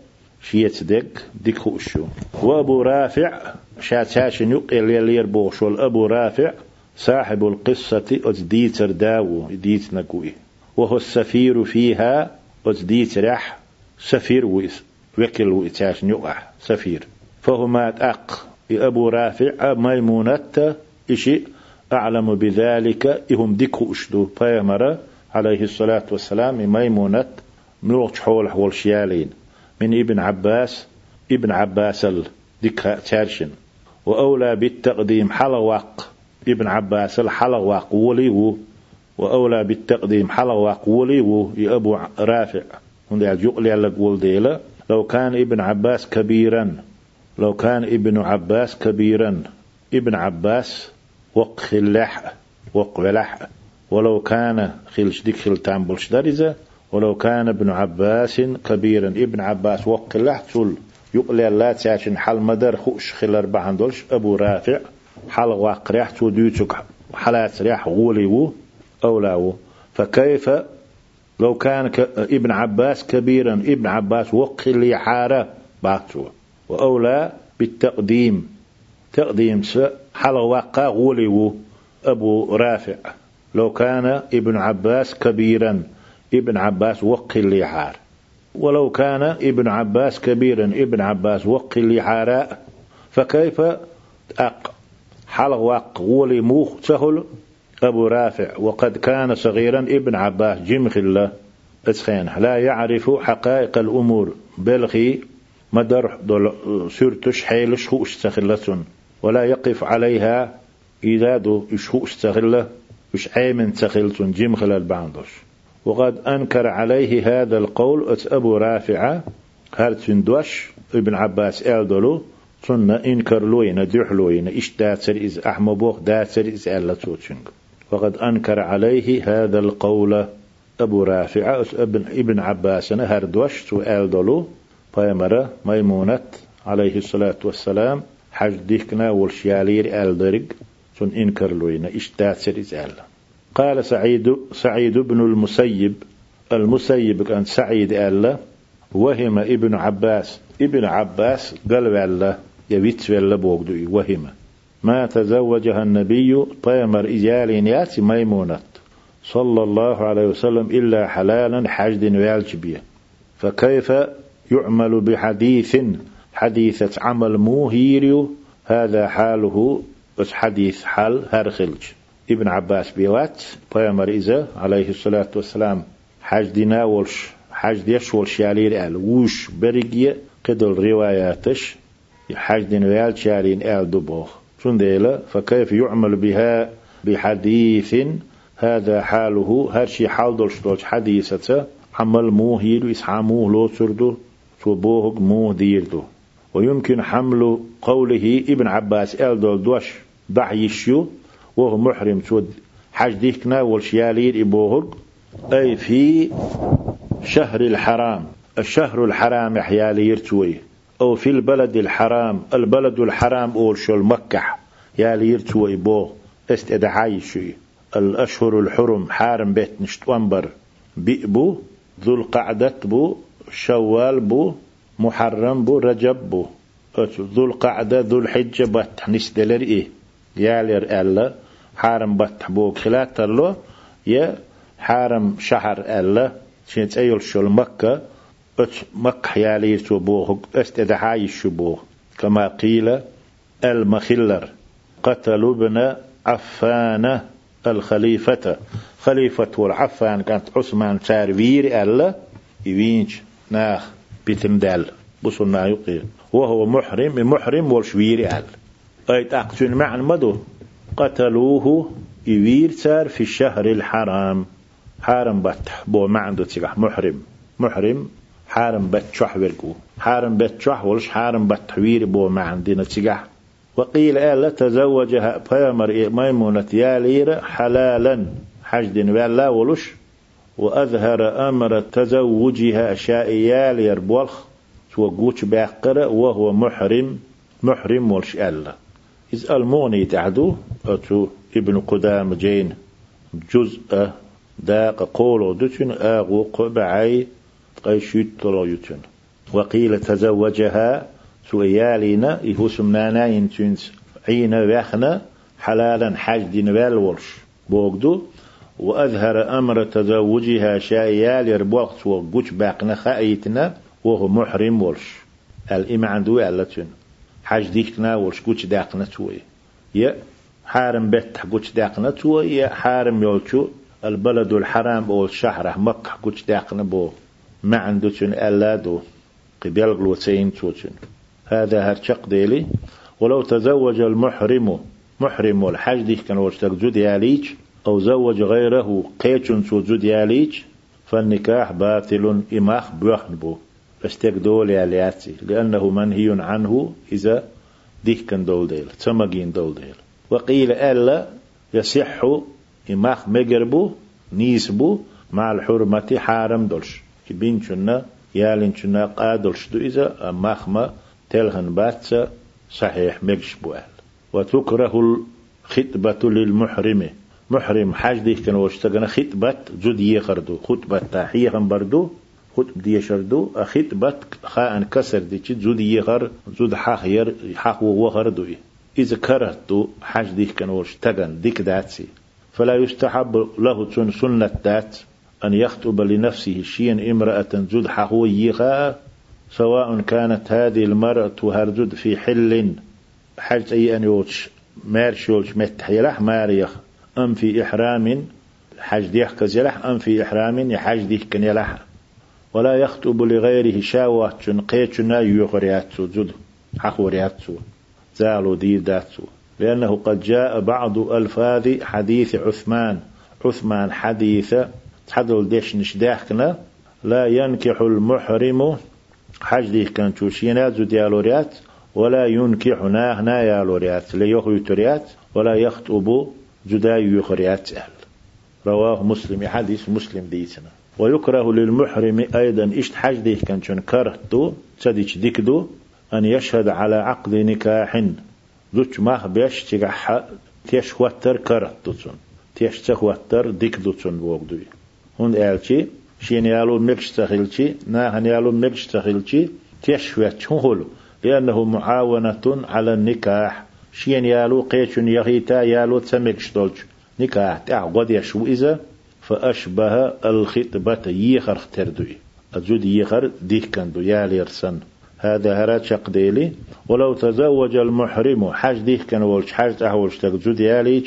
شيت دك خوشو وأبو رافع شاتاشن يقل يلير بوشول. أبو رافع صاحب القصة أتديتر داو. ديت نقوي وهو السفير فيها أتديت رح سفير ويس. وكل ويتاشن يقع سفير. فهما أق أبو رافع ميمونة إشي أعلم بذلك. إهم ديكو أشدو. بيامرة عليه الصلاة والسلام ميمونة ملوغ حول حول شيالين من ابن عباس ابن عباس الدكة تارشن. وأولى بالتقديم حلواق ابن عباس الحلواق وليو. وأولى بالتقديم حلواق وليو يا أبو رافع. يقول على قول ديلا لو كان ابن عباس كبيرا لو كان ابن عباس كبيرا ابن عباس وقخلح وقولح ولو كان خلش ديك خل تامبلش دارزة ولو كان ابن عباس كبيرا ابن عباس وقلح تول يقول لا تاشن حل مدر خوش خل أربعة دولش أبو رافع حل واقريح تو ديوتك حالات ريح غوليو أولاو فكيف لو كان ابن عباس كبيرا ابن عباس وقل حارة باتو وأولى بالتقديم. تقديم س حل واقع غوليو أبو رافع. لو كان ابن عباس كبيرا ابن عباس وقل حار ولو كان ابن عباس كبيرا ابن عباس وقل حاراء فكيف أق؟ حلق ولي موخ سهل؟ أبو رافع وقد كان صغيرا ابن عباس جمخ الله أسخين لا يعرف حقائق الأمور. بلغي مدر سرتش حيلش هو استخلة ولا يقف عليها إذا دو هو استخلة وش عيمن تخلتون جمخل الباندوش وقد أنكر عليه هذا القول أبو رافعة هرتن دوش ابن عباس ألدلو ثم إنكر لوين دح لوين إش داتر إز أحمبوخ داتر إز ألا توتشنك وقد أنكر عليه هذا القول أبو رافع ابن ابن عباس هردوش تو ألدلو بيمرة ميمونة عليه الصلاة والسلام حج ديكنا والشيالير ألدرق ثم إنكر لوين إش داتر إز ألا قال سعيد سعيد بن المسيب المسيب كان سعيد ألا وهم ابن عباس ابن عباس قال والله يبيت ولا بوغدو وهم. ما تزوجها النبي طيمر إجال ياتي ميمونة. صلى الله عليه وسلم إلا حلالا حجد والجبية فكيف يعمل بحديث حديثة عمل موهيريو هذا حاله بس حديث حال هرخلج ابن عباس بيوات طيمر إذا عليه الصلاة والسلام حج دينا ولش حج ديش ولش يالير آل. وش برقية قدل رواياتش؟ حج دين ويال شالين آل دبوخ. شون ديلا؟ فكيف يعمل بها بحديث؟ هذا حاله. هرشي حال دولش حديثة عمل موه يلو إسحاموه لو سردو بوهق موه ديردو. ويمكن حمل قوله ابن عباس آل دول دوش يشيو وهو محرم تود حج ديكنا والشيالير إبوهق أي في شهر الحرام. الشهر الحرام حيالي يرتوي أو في البلد الحرام. البلد الحرام أول شو المكة يالي يرتوي بو استدعاي شوي. الأشهر الحرم حارم بيت نشتوانبر بئبو ذو القعدة بو شوال بو محرم بو رجب بو. ذو القعدة ذو الحجة بات نسدلر إيه يالير ألا حارم بات بو خلات ترلو يا حارم شهر ألا شنت أيول شو المكة أت مكة يالير تو بوه استدعاي الشبوه كما قيل المخلر قتلوا ابن عفان الخليفة. خليفة والعفان كانت عثمان تارفير ألا يوينش ناخ بيتمدال بصنا يقيل. وهو محرم محرم والشوير أل. أي تقتل مع المدو قتلوه يوير سار في الشهر الحرام. حارم بتح بو ما عنده تيجح محرم. محرم. حارم بتشح ورقو. حارم بتشح ولش حارم بتحوير بو ما عندنا تيجح وقيل آلا تزوجها بيامر ميمونة يالير حلالا. حجد ولا ولش. وأظهر أمر تزوجها أشياء يالير بولخ توقوش باقرة وهو محرم. محرم ولش ألا. إذ الموني تعدو أتو ابن قدام جين جزء داق قولو دتن آغو قبعي قيشيت طلو يتن وقيل تزوجها سويالينا إهو سمنانا ينتنس عين ويخنا حلالا حج دين والورش بوغدو. وأظهر أمر تزوجها شايال يربوغ وقوش باقنا خايتنا وهو محرم ورش. الإمام عنده ألتن حج ديكنا ورش قوش داقنا توي يا حارم بيت قوش داقنا توي يا حارم يولشو البلد الحرام أو الشهر مكة كوش داقنا بو ما عنده تن ألادو قبل الوتين توتن هذا هرشق ديلي. ولو تزوج المحرم محرم الحج دي كان وشتك ياليج أو زوج غيره قيتون سو جود ياليج فالنكاح باطل إماخ بوحنبو فاستيق دول يالياتي لأنه منهي عنه إذا ديك كان دول ديل تمجين دول ديل. وقيل ألا يصح إماخ مجربو نيسبو مع الحرمة حارم دولش. كبين شنا يالين شنا قادلش دو إذا أماخما تلهن باتسا صحيح مجش بوال وتكره الخطبة للمحرم. محرم حاج دي كان وشتغنا خطبة جد يخردو خطبة تحية بردو. خطب دي شردو خطبة خاء كسر دي جد يخر جد حاخ ير حاخ وغردو إذا كرهتو حاج دي كان وشتغن ديك داتسي. فلا يستحب له تون سنة دات أن يخطب لنفسه شيئا امرأة جد حاخو يخا سواء كانت هذه المرأة هرجد في حل حاج أي أن يوتش مار شولش متحيلح ماريخ. أم في إحرام حاج ديح كزيلح أم في إحرام يحاج ديح كنيلح ولا يخطب لغيره شاوة قيتنا يغرياتسو جد حقورياتسو زالو دي داتسو لأنه قد جاء بعض ألفاظ حديث عثمان. عثمان حديث تحدل ديش نشداحكنا لا ينكح المحرم حج دي كان توشينا ديالوريات ولا ينكح ناه يالوريات ليخو يتريات ولا يخطب جدا يخريات أهل. رواه مسلم حديث مسلم ديتنا. ويكره للمحرم أيضا إشت حج دي كان شن كرهتو تديش ديكدو أن يشهد على عقد نكاح. زوج ما بيش تيجح تيش وتر كرهتو تيش تخوتر ديكدو تون بوغدوي. هون قالتي شين يالو مكش تخيلتي ناهن يالو مكش تخيلتي تيشويت هولو. لأنه معاونة على النكاح. شين يالو قيتشن يغيتا يالو تسمكش دولج نكاح تاع قد يشو إذا فأشبه الخطبة يخر اختردوي أجود يخر ديك كندو يالي رسن هذا هرات شقديلي. ولو تزوج المحرم حاج ديك كان ولش حاج تحولش تجود ياليج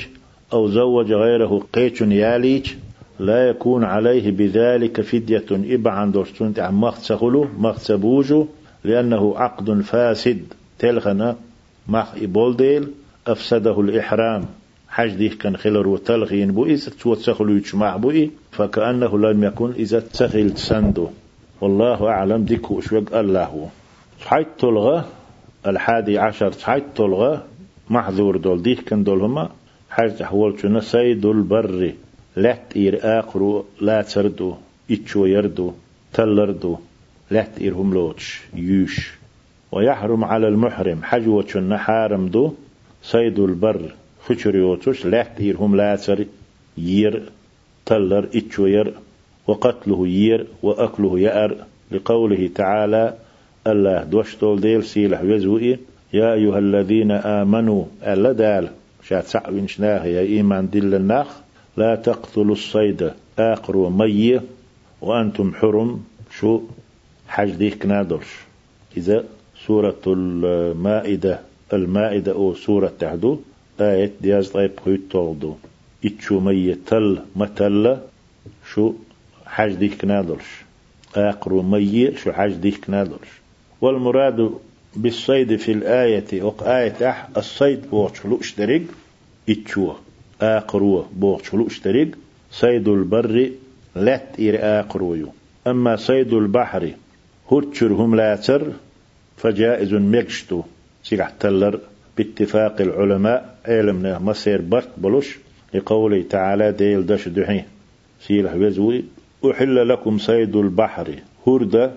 أو زوج غيره قيتشن ياليج لا يكون عليه بذلك فدية إبا عن دوشتون عن مغتسغلو مغتسبوجو لأنه عقد فاسد. تلغنا مخ إبولديل أفسده الإحرام. حج ديه كان خلر وتلغين بو إذا توتسخلو يجمع بو فكأنه لم يكن إذا تسخل تسندو. والله أعلم ديكو شوق الله. حيث تلغى الحادي عشر حيث تلغى محذور دول ديه كان دول هما. حج تحول سيد البر. لات إير آقرو لا تردو إتشو يردو تلردو. لات إير هم لوتش يوش. ويحرم على المحرم. حجوة حارم دو. صيد البر. خشريوتش لات إير هم لا تر يير تلر إتشو ير وقتله يير وأكله يأر لقوله تعالى الله دوشتول ديل سيلح يزوئي يا أيها الذين آمنوا ألا دال شات سعوين شناه يا إيمان دل الناخ لا تقتلوا الصيد آقر ومي وأنتم حرم شو حج ديك نادرش إذا سورة المائدة المائدة أو سورة تحدو آية دياز طيب خيط تغدو إتشو مي تل متل شو حج ديك نادرش. آقر ومي شو حج ديك نادرش. والمراد بالصيد في الآية وق آية أح الصيد بوش لوش دريق إتشوه آقرو بوغشلو اشتريق صيد البر لات إير آقرويو أما صيد البحر هرتشرهم لاتر فجائز ميكشتو سيقع تلر. باتفاق العلماء علمنا مصير برت بلوش لقوله تعالى ديل دش دحي سيلح وزوي أحل لكم صيد البحر هرد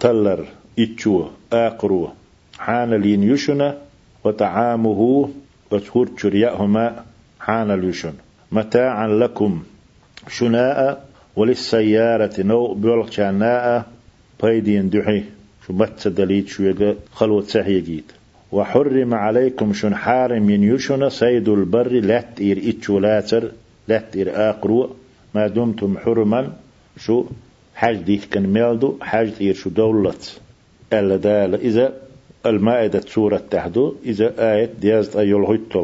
تلر إتشو آقرو حان لين يشنا وطعامه وتهرتشر يأهما حان الوشن متاعا لكم شناء وللسيارة نو بيولق شاناء بيدين دحي شو بت دليل شو خلوة سحيجيت وحرم عليكم شن حارم من يشن سيد البر لات إير إتشو لاتر لات إير آقرو. ما دمتم حرما شو حاج ديك كان ميلدو حاج إير شو دولت. ألا دال إذا المائدة سورة تحدو إذا آية ديازت هيت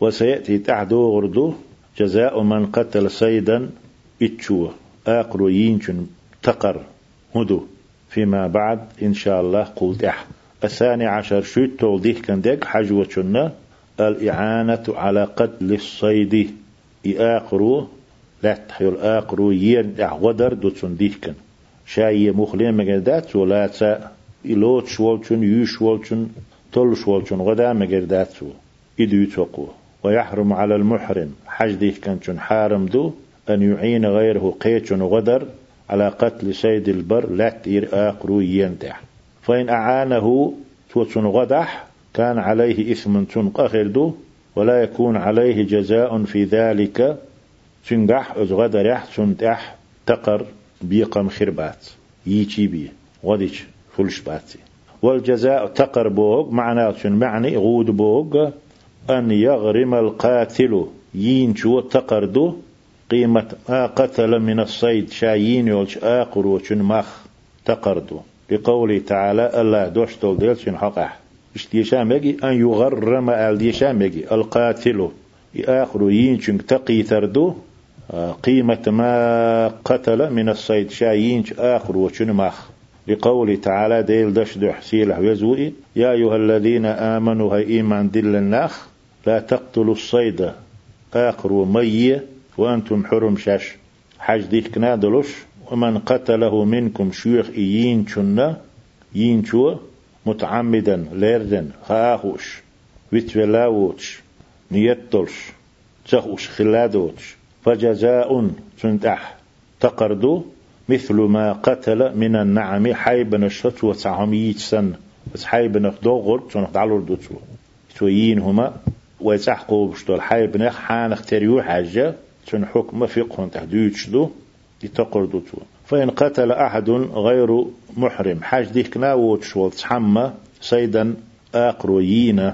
وسيأتي تحدو غردو جزاء من قتل صيدا إتشو. آقر ينشن تقر هدو. فيما بعد إن شاء الله قلت أح الثاني عشر شو تولديه كان ديك؟ حجوة الإعانة على قتل الصيد. إآقرو لا تحيل آقرو ين غدر دو تنديكن شاي مخلين مجدات ولا تا إلوت شوالشن يشوالشن تل شوالشن غدا مجدات إدو تقو. ويحرم على المحرم. حج ديك كان حارم دو. أن يعين غيره قيتشن غدر. على قتل سيد البر. لا تير آقرو ينتح فإن أعانه توتن غدح كان عليه إثم تنقخر ولا يكون عليه جزاء في ذلك تنقح أزغدرح تنتح تقر بيقم خربات. يجي بي غدش فلش باتي. والجزاء تقر بوغ معناه معني غود بوغ أن يغرم القاتل. ينشو تقردو قيمة ما قتل من الصيد شايين يولش آقر وشن مخ تقردو بقوله تعالى الله دوشتول ديل شن حقح اشتيشامجي أن يغرم الديشامجي القاتل آخر ينشن تقي ثردو قيمة ما قتل من الصيد شايينش آخر وشن مخ لقوله تعالى ديل دش دح سيلح يزوئي. يا أيها الذين آمنوا هاي إيمان دل الناخ. لا تقتلوا الصيد آخر ومي وأنتم حرم شاش حج ديك كنادلوش ومن قتله منكم شيوخ إيين شنا يين شو متعمدا ليردن خاهوش ويتولاوش نيتلش تخوش خلادوش فجزاء تنتح تقردو مثل ما قتل من النعم حيبن الشت وتعميت سن بس حيبن دوغر تنخ دعلور دوتو تويين هما؟ ويتحقوا بشتول حيبن حانخ تريو حاجة تن حكم فقه تحديد دو يتقردو فإن قتل أحد غير محرم. حاج ديك ناوتش وتحمى صيدا آقرويين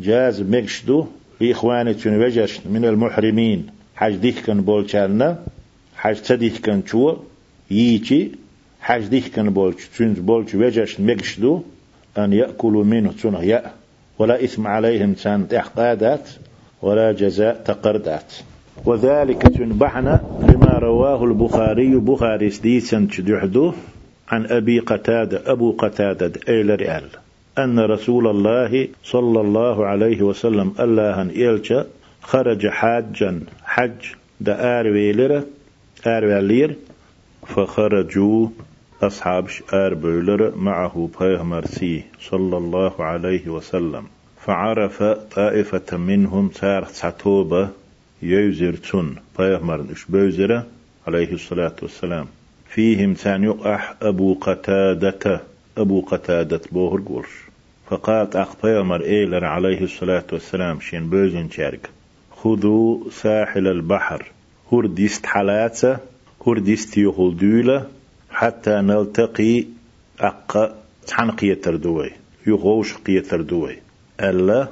جاز مكشدو لإخواني تنوجش من المحرمين. حاج ديك كان بولشالنا حاج تديك كان شو ييتي حاج ديك كان بولش تنز بولش وجش مكشدو أن يأكلوا منه تنه يأ ولا إثم عليهم تان إحقادات. ولا جزاء تقردات. وذلك تنبحنا لما رواه البخاري. بخاري سديسا تدحدو عن أبي قتادة أبو قتادة إيل رئال أن رسول الله صلى الله عليه وسلم الله إلشا خرج حاجا حج دا آرويلر آرويلير فخرجوا أصحاب آربولر معه بيغمرسي صلى الله عليه وسلم فعرف طائفة منهم تارخ ساتوبة يوزر تون بيغمرنش بوزرة عليه الصلاة والسلام. فيهم تان يقح أبو قتادة أبو قتادة بوهر قولش فقالت أخ بيغمر إيلر عليه الصلاة والسلام شين بوزن شارك خذوا ساحل البحر. هرديست حلاتة هرديست يخل دولة حتى نلتقي أقا تحنقية تردوي يغوش قية تردوي ألا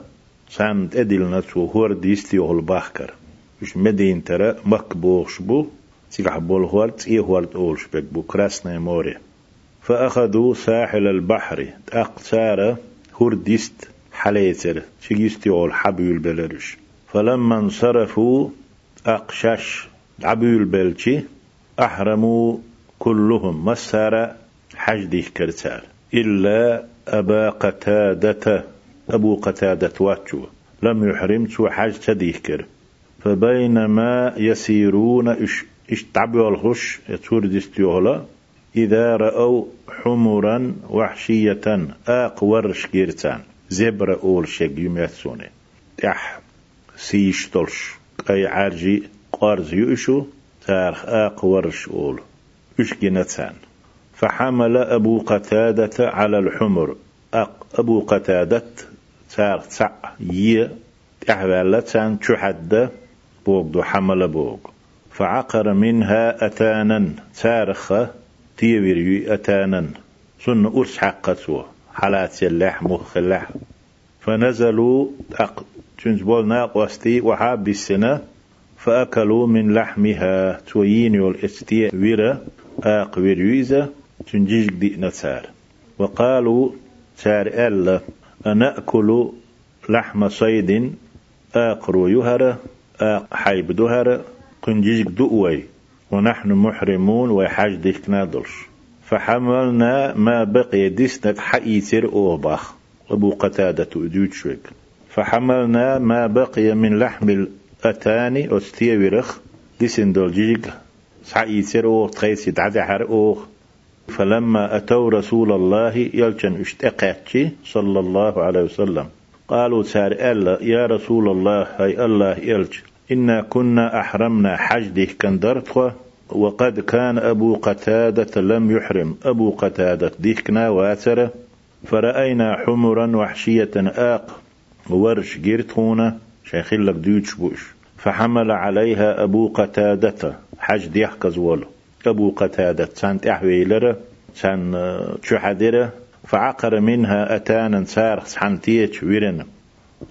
ساند أدل نتو هرديست يخل بحكر مش مدين ترى مكبوغش بو تيجح بول هوالت إيه هوالت أولش بك بو كراسنا موري فأخذوا ساحل البحر أقتار هرديست حليتر شيستي أول حبيل بلرش فلما انصرفوا أقشش عبيل بلشي أحرموا كلهم مسار حجده كرتال إلا أبا قتادة أبو قتادة واتشو لم يحرم تو حج تديكر فبينما يسيرون إش, تعبوا الخش يتور دستيوهلا إذا رأوا حمرا وحشية آق شكيرتان زبر أول شق يميتسوني. تح سيشتلش أي عارجي قارز يؤشو تارخ ورش أول. أشكنتان فحمل أبو قتادة على الحمر. أق أبو قتادة تارخ تع ي تحوالتان تحدى بوغ دو حمل بوغ. فعقر منها أتانا تارخ تيويريو أتانا سن أرس حقته حالات اللح مخ اللح فنزلوا أق تنزبول ناقوستي وحاب السنة فأكلوا من لحمها. توين والإستي ويرا آق ويريزة تنجيج دي نتار وقالوا سار ألا أنأكل لحم صيد آقر يهر حيب دهر قنجيك دؤوي ونحن محرمون وحاج ديك نادلش. فحملنا ما بقي ديسنك حقيتر أوباخ. أبو قتادة أدود شوك فحملنا ما بقي من لحم الأتاني أستيورخ ديسن دولجيك سعيتر أوخ تخيسي دعدحر أوخ. فلما أتوا رسول الله يلجن اشتقاتي صلى الله عليه وسلم. قالوا سار ألا يا رسول الله هاي الله يلج إنا كنا أحرمنا حجده كندرتخه وقد كان أبو قتادة لم يحرم. أبو قتادة ديكنا واترة فرأينا حمرا وحشية آق ورش جيرتونا شيخين لك ديوش بوش. فحمل عليها أبو قتادة حج ديح كزول أبو قتادة سانت أحويلرة سان تشحدرة فعقر منها أتانا سار سحنتيش ويرن.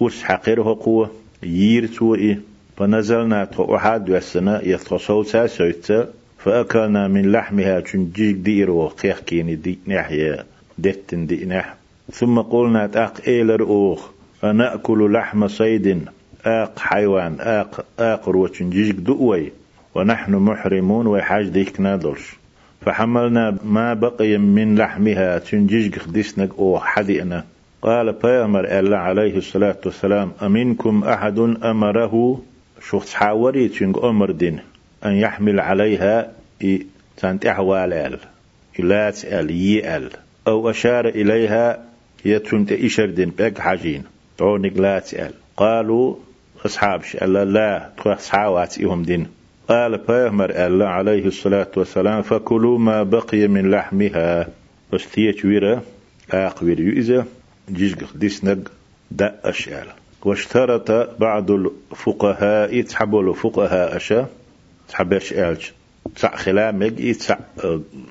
وس حقره قوة ييرتو إيه فنزلنا أحد وسنا يتصوصا سويتا فأكلنا من لحمها تنجيك دير وقيح كيني دي نحيا. دتن دي نح. ثم قلنا تاق إيلر أوخ. فنأكل لحم صيد. آق حيوان آق آقر وتنجيك دؤوي ونحن محرمون وحاج ديك نادلش فحملنا ما بقي من لحمها تنجيك خدسنك أو حدئنا قال بيامر الله عليه الصلاة والسلام أمنكم أحد أمره؟ شخص حاوري تنج أمر دين أن يحمل عليها تانت أحوال لا تسأل يأل أو أشار إليها يتنت إشر دين بك حاجين تونك لا تسأل قالوا أصحاب ألا لا أصحابات إهم دين. قال بيهمر الله عليه الصلاة والسلام فكلوا ما بقي من لحمها. استيت ويرا آقوير يؤذى جيجق ديسنق دا أشعال واشترط بعض الفقهاء تحبوا الفقهاء أشا تحبش ألج تسع خلامج تسع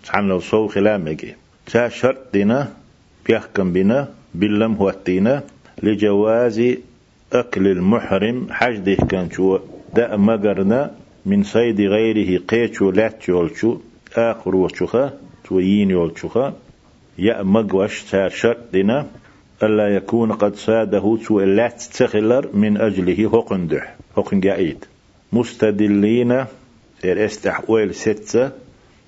تسعن لو صو خلامج تا شرط دينا بيحكم بنا باللم هو التينا لجواز أكل المحرم حج ده كان شو دا مقرنا من صيد غيره قيتشو لاتشو آخر وشخا يولشخا يا مقوش تا شرط دينا ألا يكون قد ساده سوء اللات تخلر من أجله هقندح هقن قايد مستدلين سير استحويل ستة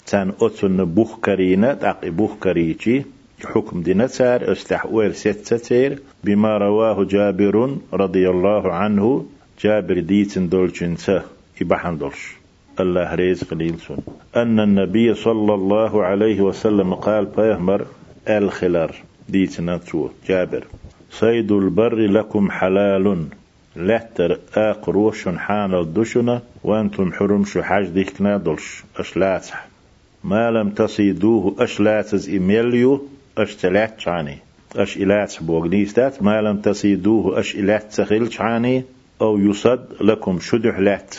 تان أتن بوخ كرينة تاقي بوخ كريتي حكم دينا تار استحويل ستة تير بما رواه جابر رضي الله عنه جابر ديتن دولشنسه إبحان دولش. الله ريز قليلسون أن النبي صلى الله عليه وسلم قال بيهمر الخلار ديتنا تو جابر. صيد البر لكم حلال. لتر آقروش حان الدشنا وأنتم حرم شو حاج ديكنا دلش أشلاتح ما لم تصيدوه أشلاتز إميليو أشتلات شاني. أش إلات بوغنيستات ما لم تصيدوه أش إلات تخيل شاني. أو يصد لكم شدح لات.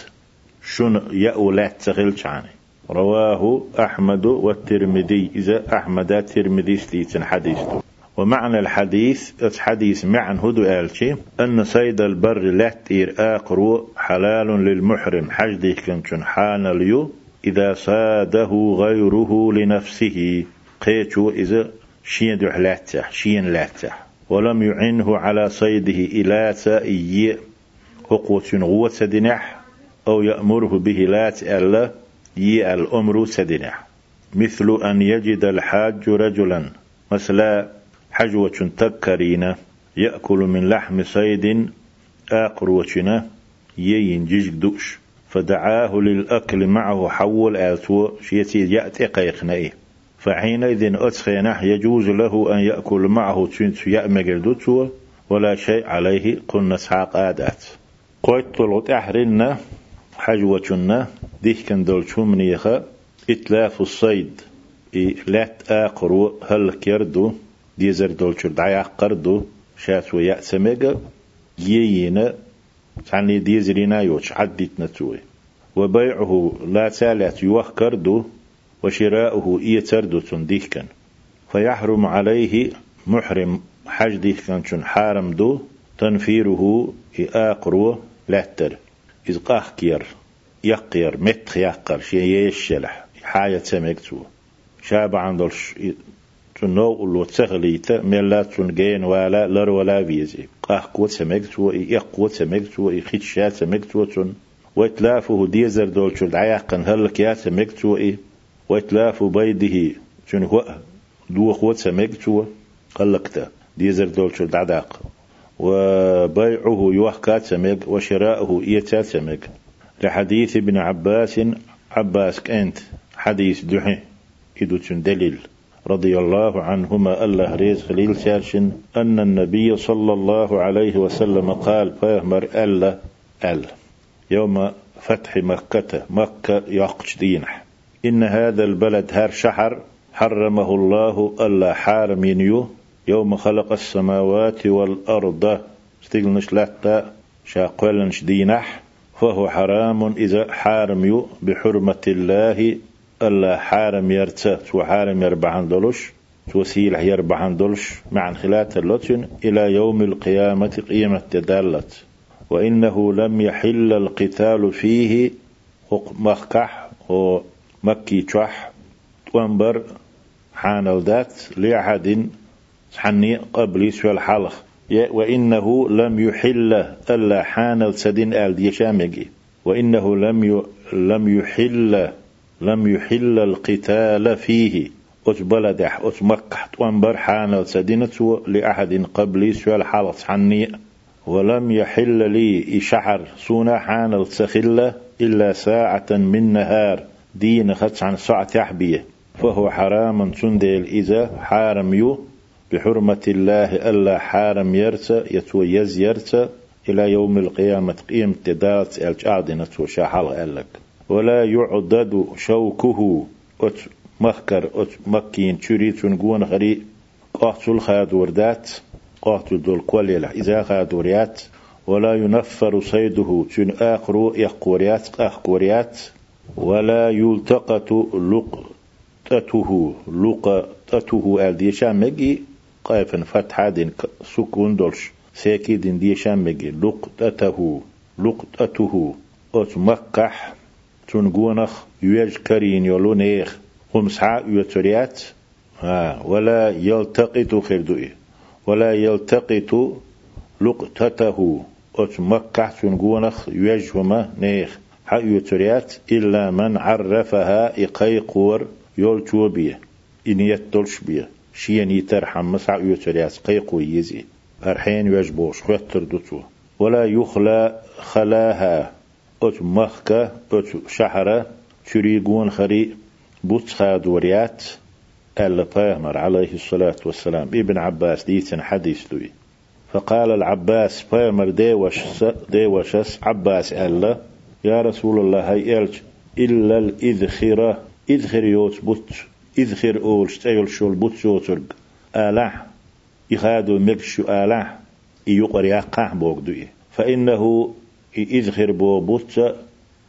شن يأولات تخيل شاني رواه أحمد والترمذي. إذا أحمد الترمذي ستيتن حديثه ومعنى الحديث حديث معن هدو آلشي أن صيد البر لا تير آقر حلال للمحرم. حجده كنشن حان اليو. إذا صاده غيره لنفسه. قيتو إذا شين دحلاتح شين لاتح ولم يعنه على صيده إلى سائي. قوة غوة سدنح. أو يأمره به لا تألا يي الأمر سدنح مثل أن يجد الحاج رجلا مثلا حجوة تكرينا يأكل من لحم صيد آقر وشنا يين جيج دوش. فدعاه للأكل معه حول آتو شيتي يأتي قيقنئي فحينئذ أتخينه يجوز له أن يأكل معه تنت يأمجل ولا شيء عليه قلنا سحاق آدات. قويت طلعت أحرنا حجوة ديه كان دول شومنيخا إتلاف الصيد إي لات آقر هل كيردو ديزر دولشر دعيا قردو شات ويا سميغا يينا تعني ديزرينا يوش عدت نتوي وبيعه لا تالت يوخ كردو وشراؤه إيتردو تنديكن فيحرم عليه محرم حج ديكن شن حارم دو تنفيره إآقرو لاتر. إذ قاخكير يقير متخ يقر شيء يشلح حاجة سمكتو شاب عندلش تنو اللو تغليت ملا تنجين ولا لر ولا بيزي. أحقوة سمكتو إيقوة سمكتو إخيتشات سمكتو تون وإتلافه ديزر دول شل عيقن هلك يا سمكتو إيه وإتلاف بيده شنو هو دو خوت سمكتو قلقتا ديزر دول شل دعداق وبيعه يوحكات سمك وشراؤه إيتات سمك لحديث ابن عباس عباس كانت حديث دحي إدو دليل. رضي الله عنهما الله ريز خليل ساشن أن النبي صلى الله عليه وسلم قال فيهمر ألا ألا. يوم فتح مكة مكة يقش دينح. إن هذا البلد هر شحر حرمه الله ألا حارم ينيو يوم خلق السماوات والأرض. استيقلنش لتا شاقولنش دينح فهو حرام إذا حارم يو بحرمة الله. ألا حارم يرتا تو حارم يربعان دولش توسيل يربعان دولش مع خلات اللوتن إلى يوم القيامة قيمة تدالت وإنه لم يحل القتال فيه مخكح ومكي تشح وانبر حان ذات لأحد حني قبل سوى الحلق وإنه لم يحل ألا حان سدين آل ديشامجي وإنه لم. لم يحل لم يحل القتال فيه. أت بلدح أت مكح وانبر حان سدينة لأحد قبل سوى الحلق حني ولم يحل لي إشعر سونا حان السخلة إلا ساعة من نهار. دين خدش عن ساعة يحبيه فهو حرام سندل إذا حارم يو. بحرمة الله ألا حارم يرتا يتو يز يرتا إلى يوم القيامة قيم تدات الجعدنة وشاحل ألك ولا يعدد شوكه أت مخكر أت مكين تشري تنقون غري قاتل خاد وردات قاتل دول كوليلا إذا خاد وريات. ولا ينفر صيده تن آخر يقوريات أخقوريات ولا يلتقط لقطته لقطته الديشا مجي. قايفن فتحة دين سكون دولش سيكي دين ديشا مجي لقطته لقطته. أت مكح. تنقونخ. يوج كرين يولونيخ. خمسعة يوتريات ها ولا يلتقط خردوئي ولا يلتقط لقطته. أت مكح. تنقونخ. يوجهما نيخ. حيوتريات إلا من عرفها إقيقور يول بيه إن يتلش بية. شين يترحم مسع يوتريات قيقو يزي أرحين يجبوش خيطر دوتو. ولا يخلى خلاها. أت مخكة أت شحرة تريقون خري. بوت خادوريات البيغمر عليه الصلاة والسلام. ابن عباس ديتن حديث دوي. فقال العباس بيغمر ديوشس ديوشس عباس ألا. يا رسول الله هاي إلا الإذخرة. إذخر يوت بوت. إذخر أول شتيل شول بوت شوترق آلح يخادو مكشو آلح يقر يقع بوغدوي فإنه إذخر بو بوت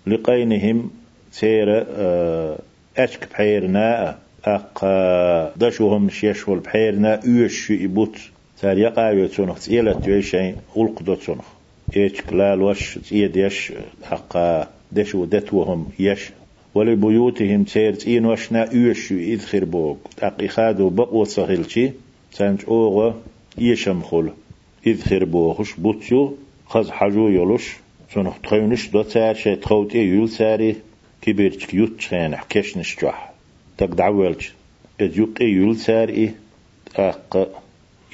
لقينهم سير أشك بحيرنا أق دشوهم شيشول بحيرنا أيش يبوت سار يقع يتسونخ تيلا تويشين. غلق دوتسونخ إيش لا وش تيد يش. أق دشو دتوهم يش. ولبيوتهم سير تين وشنا أيش يدخر بوغ أق إخادو بقوة صغيلشي سانج أوغا يشم خل. إذخر بوغش بوتيو خز حجو يلوش سنخ تخيونش دو تار شي تخوت إيه يول ساري كبيرتك يوت خانح كشنش جوح تك دعوالج اديوق إيه يول ساري أق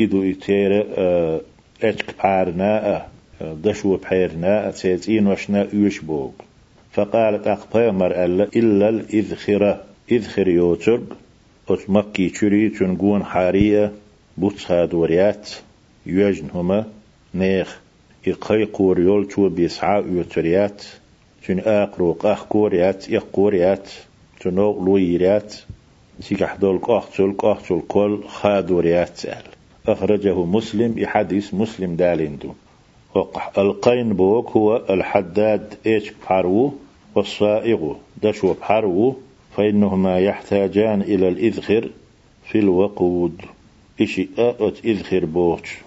إدو إتير أتك بارنا دشو بحيرنا أتسيتين وشنا يوش بوغ فقالت أقبا مر إلا الإذخرة. إذخر يوترق أت مكي تشري تنقون حارية بوتسها وريات يوجن هما نيخ إقاي قوريول تو بيسعى يوتريات تن آقرو قاخ قوريات إقوريات تنو لويريات سيكح دول قاختل قاختل كل خادوريات أخرجه مسلم يحدث مسلم دالندو القين بوك هو الحداد إيش بحرو والصائغ دشو بحرو فإنهما يحتاجان إلى الإذخر في الوقود. إشي أت إذخر بوش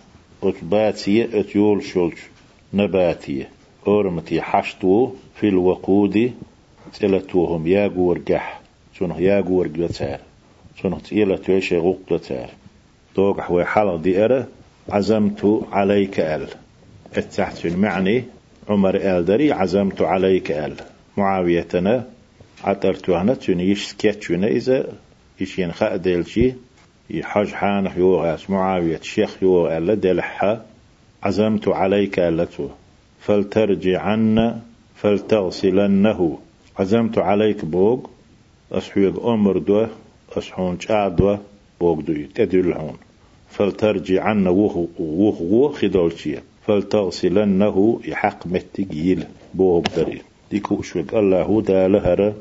أت باتية أت يول شولش نباتية أورمتي حشتو في الوقود تلتوهم يا قح سنه يا قور قلتار سنه تيلا تويشي غوق قلتار. دوق حوي حلق دي أرى عزمت عليك أل. التحت معني عمر آل دري عزمت عليك آل. معاويتنا عطرت هنا تنيش سكيتشنا إذا إشين خأدلشي يحج حان يوغاس معاوية الشيخ يوغ ألا دلحها عزمت عليك ألتو فلترجعن فلتغسلنه. عزمت عليك بوغ. أسحوغ أمر دو أسحون دو بوغ دو تدلعون فلترجعن وهو وهو خدولشيه فلتغسلنه يحق متقيل بوغ دري ديكو أشوك الله دا لهر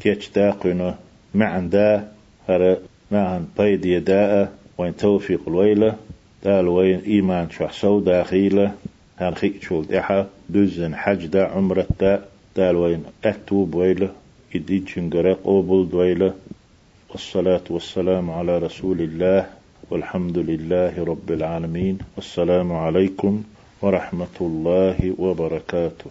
كيش داقنا معن دا هر معن بيد يداء وين توفيق الويلة دال وين إيمان شخصو داخيلة هان خيك شول دحا دزن حج دا عمرة دا دال وين أتوب ويلة إدي جنقرق أوبل دويلة والصلاة والسلام على رسول الله والحمد لله رب العالمين. والسلام عليكم ورحمة الله وبركاته.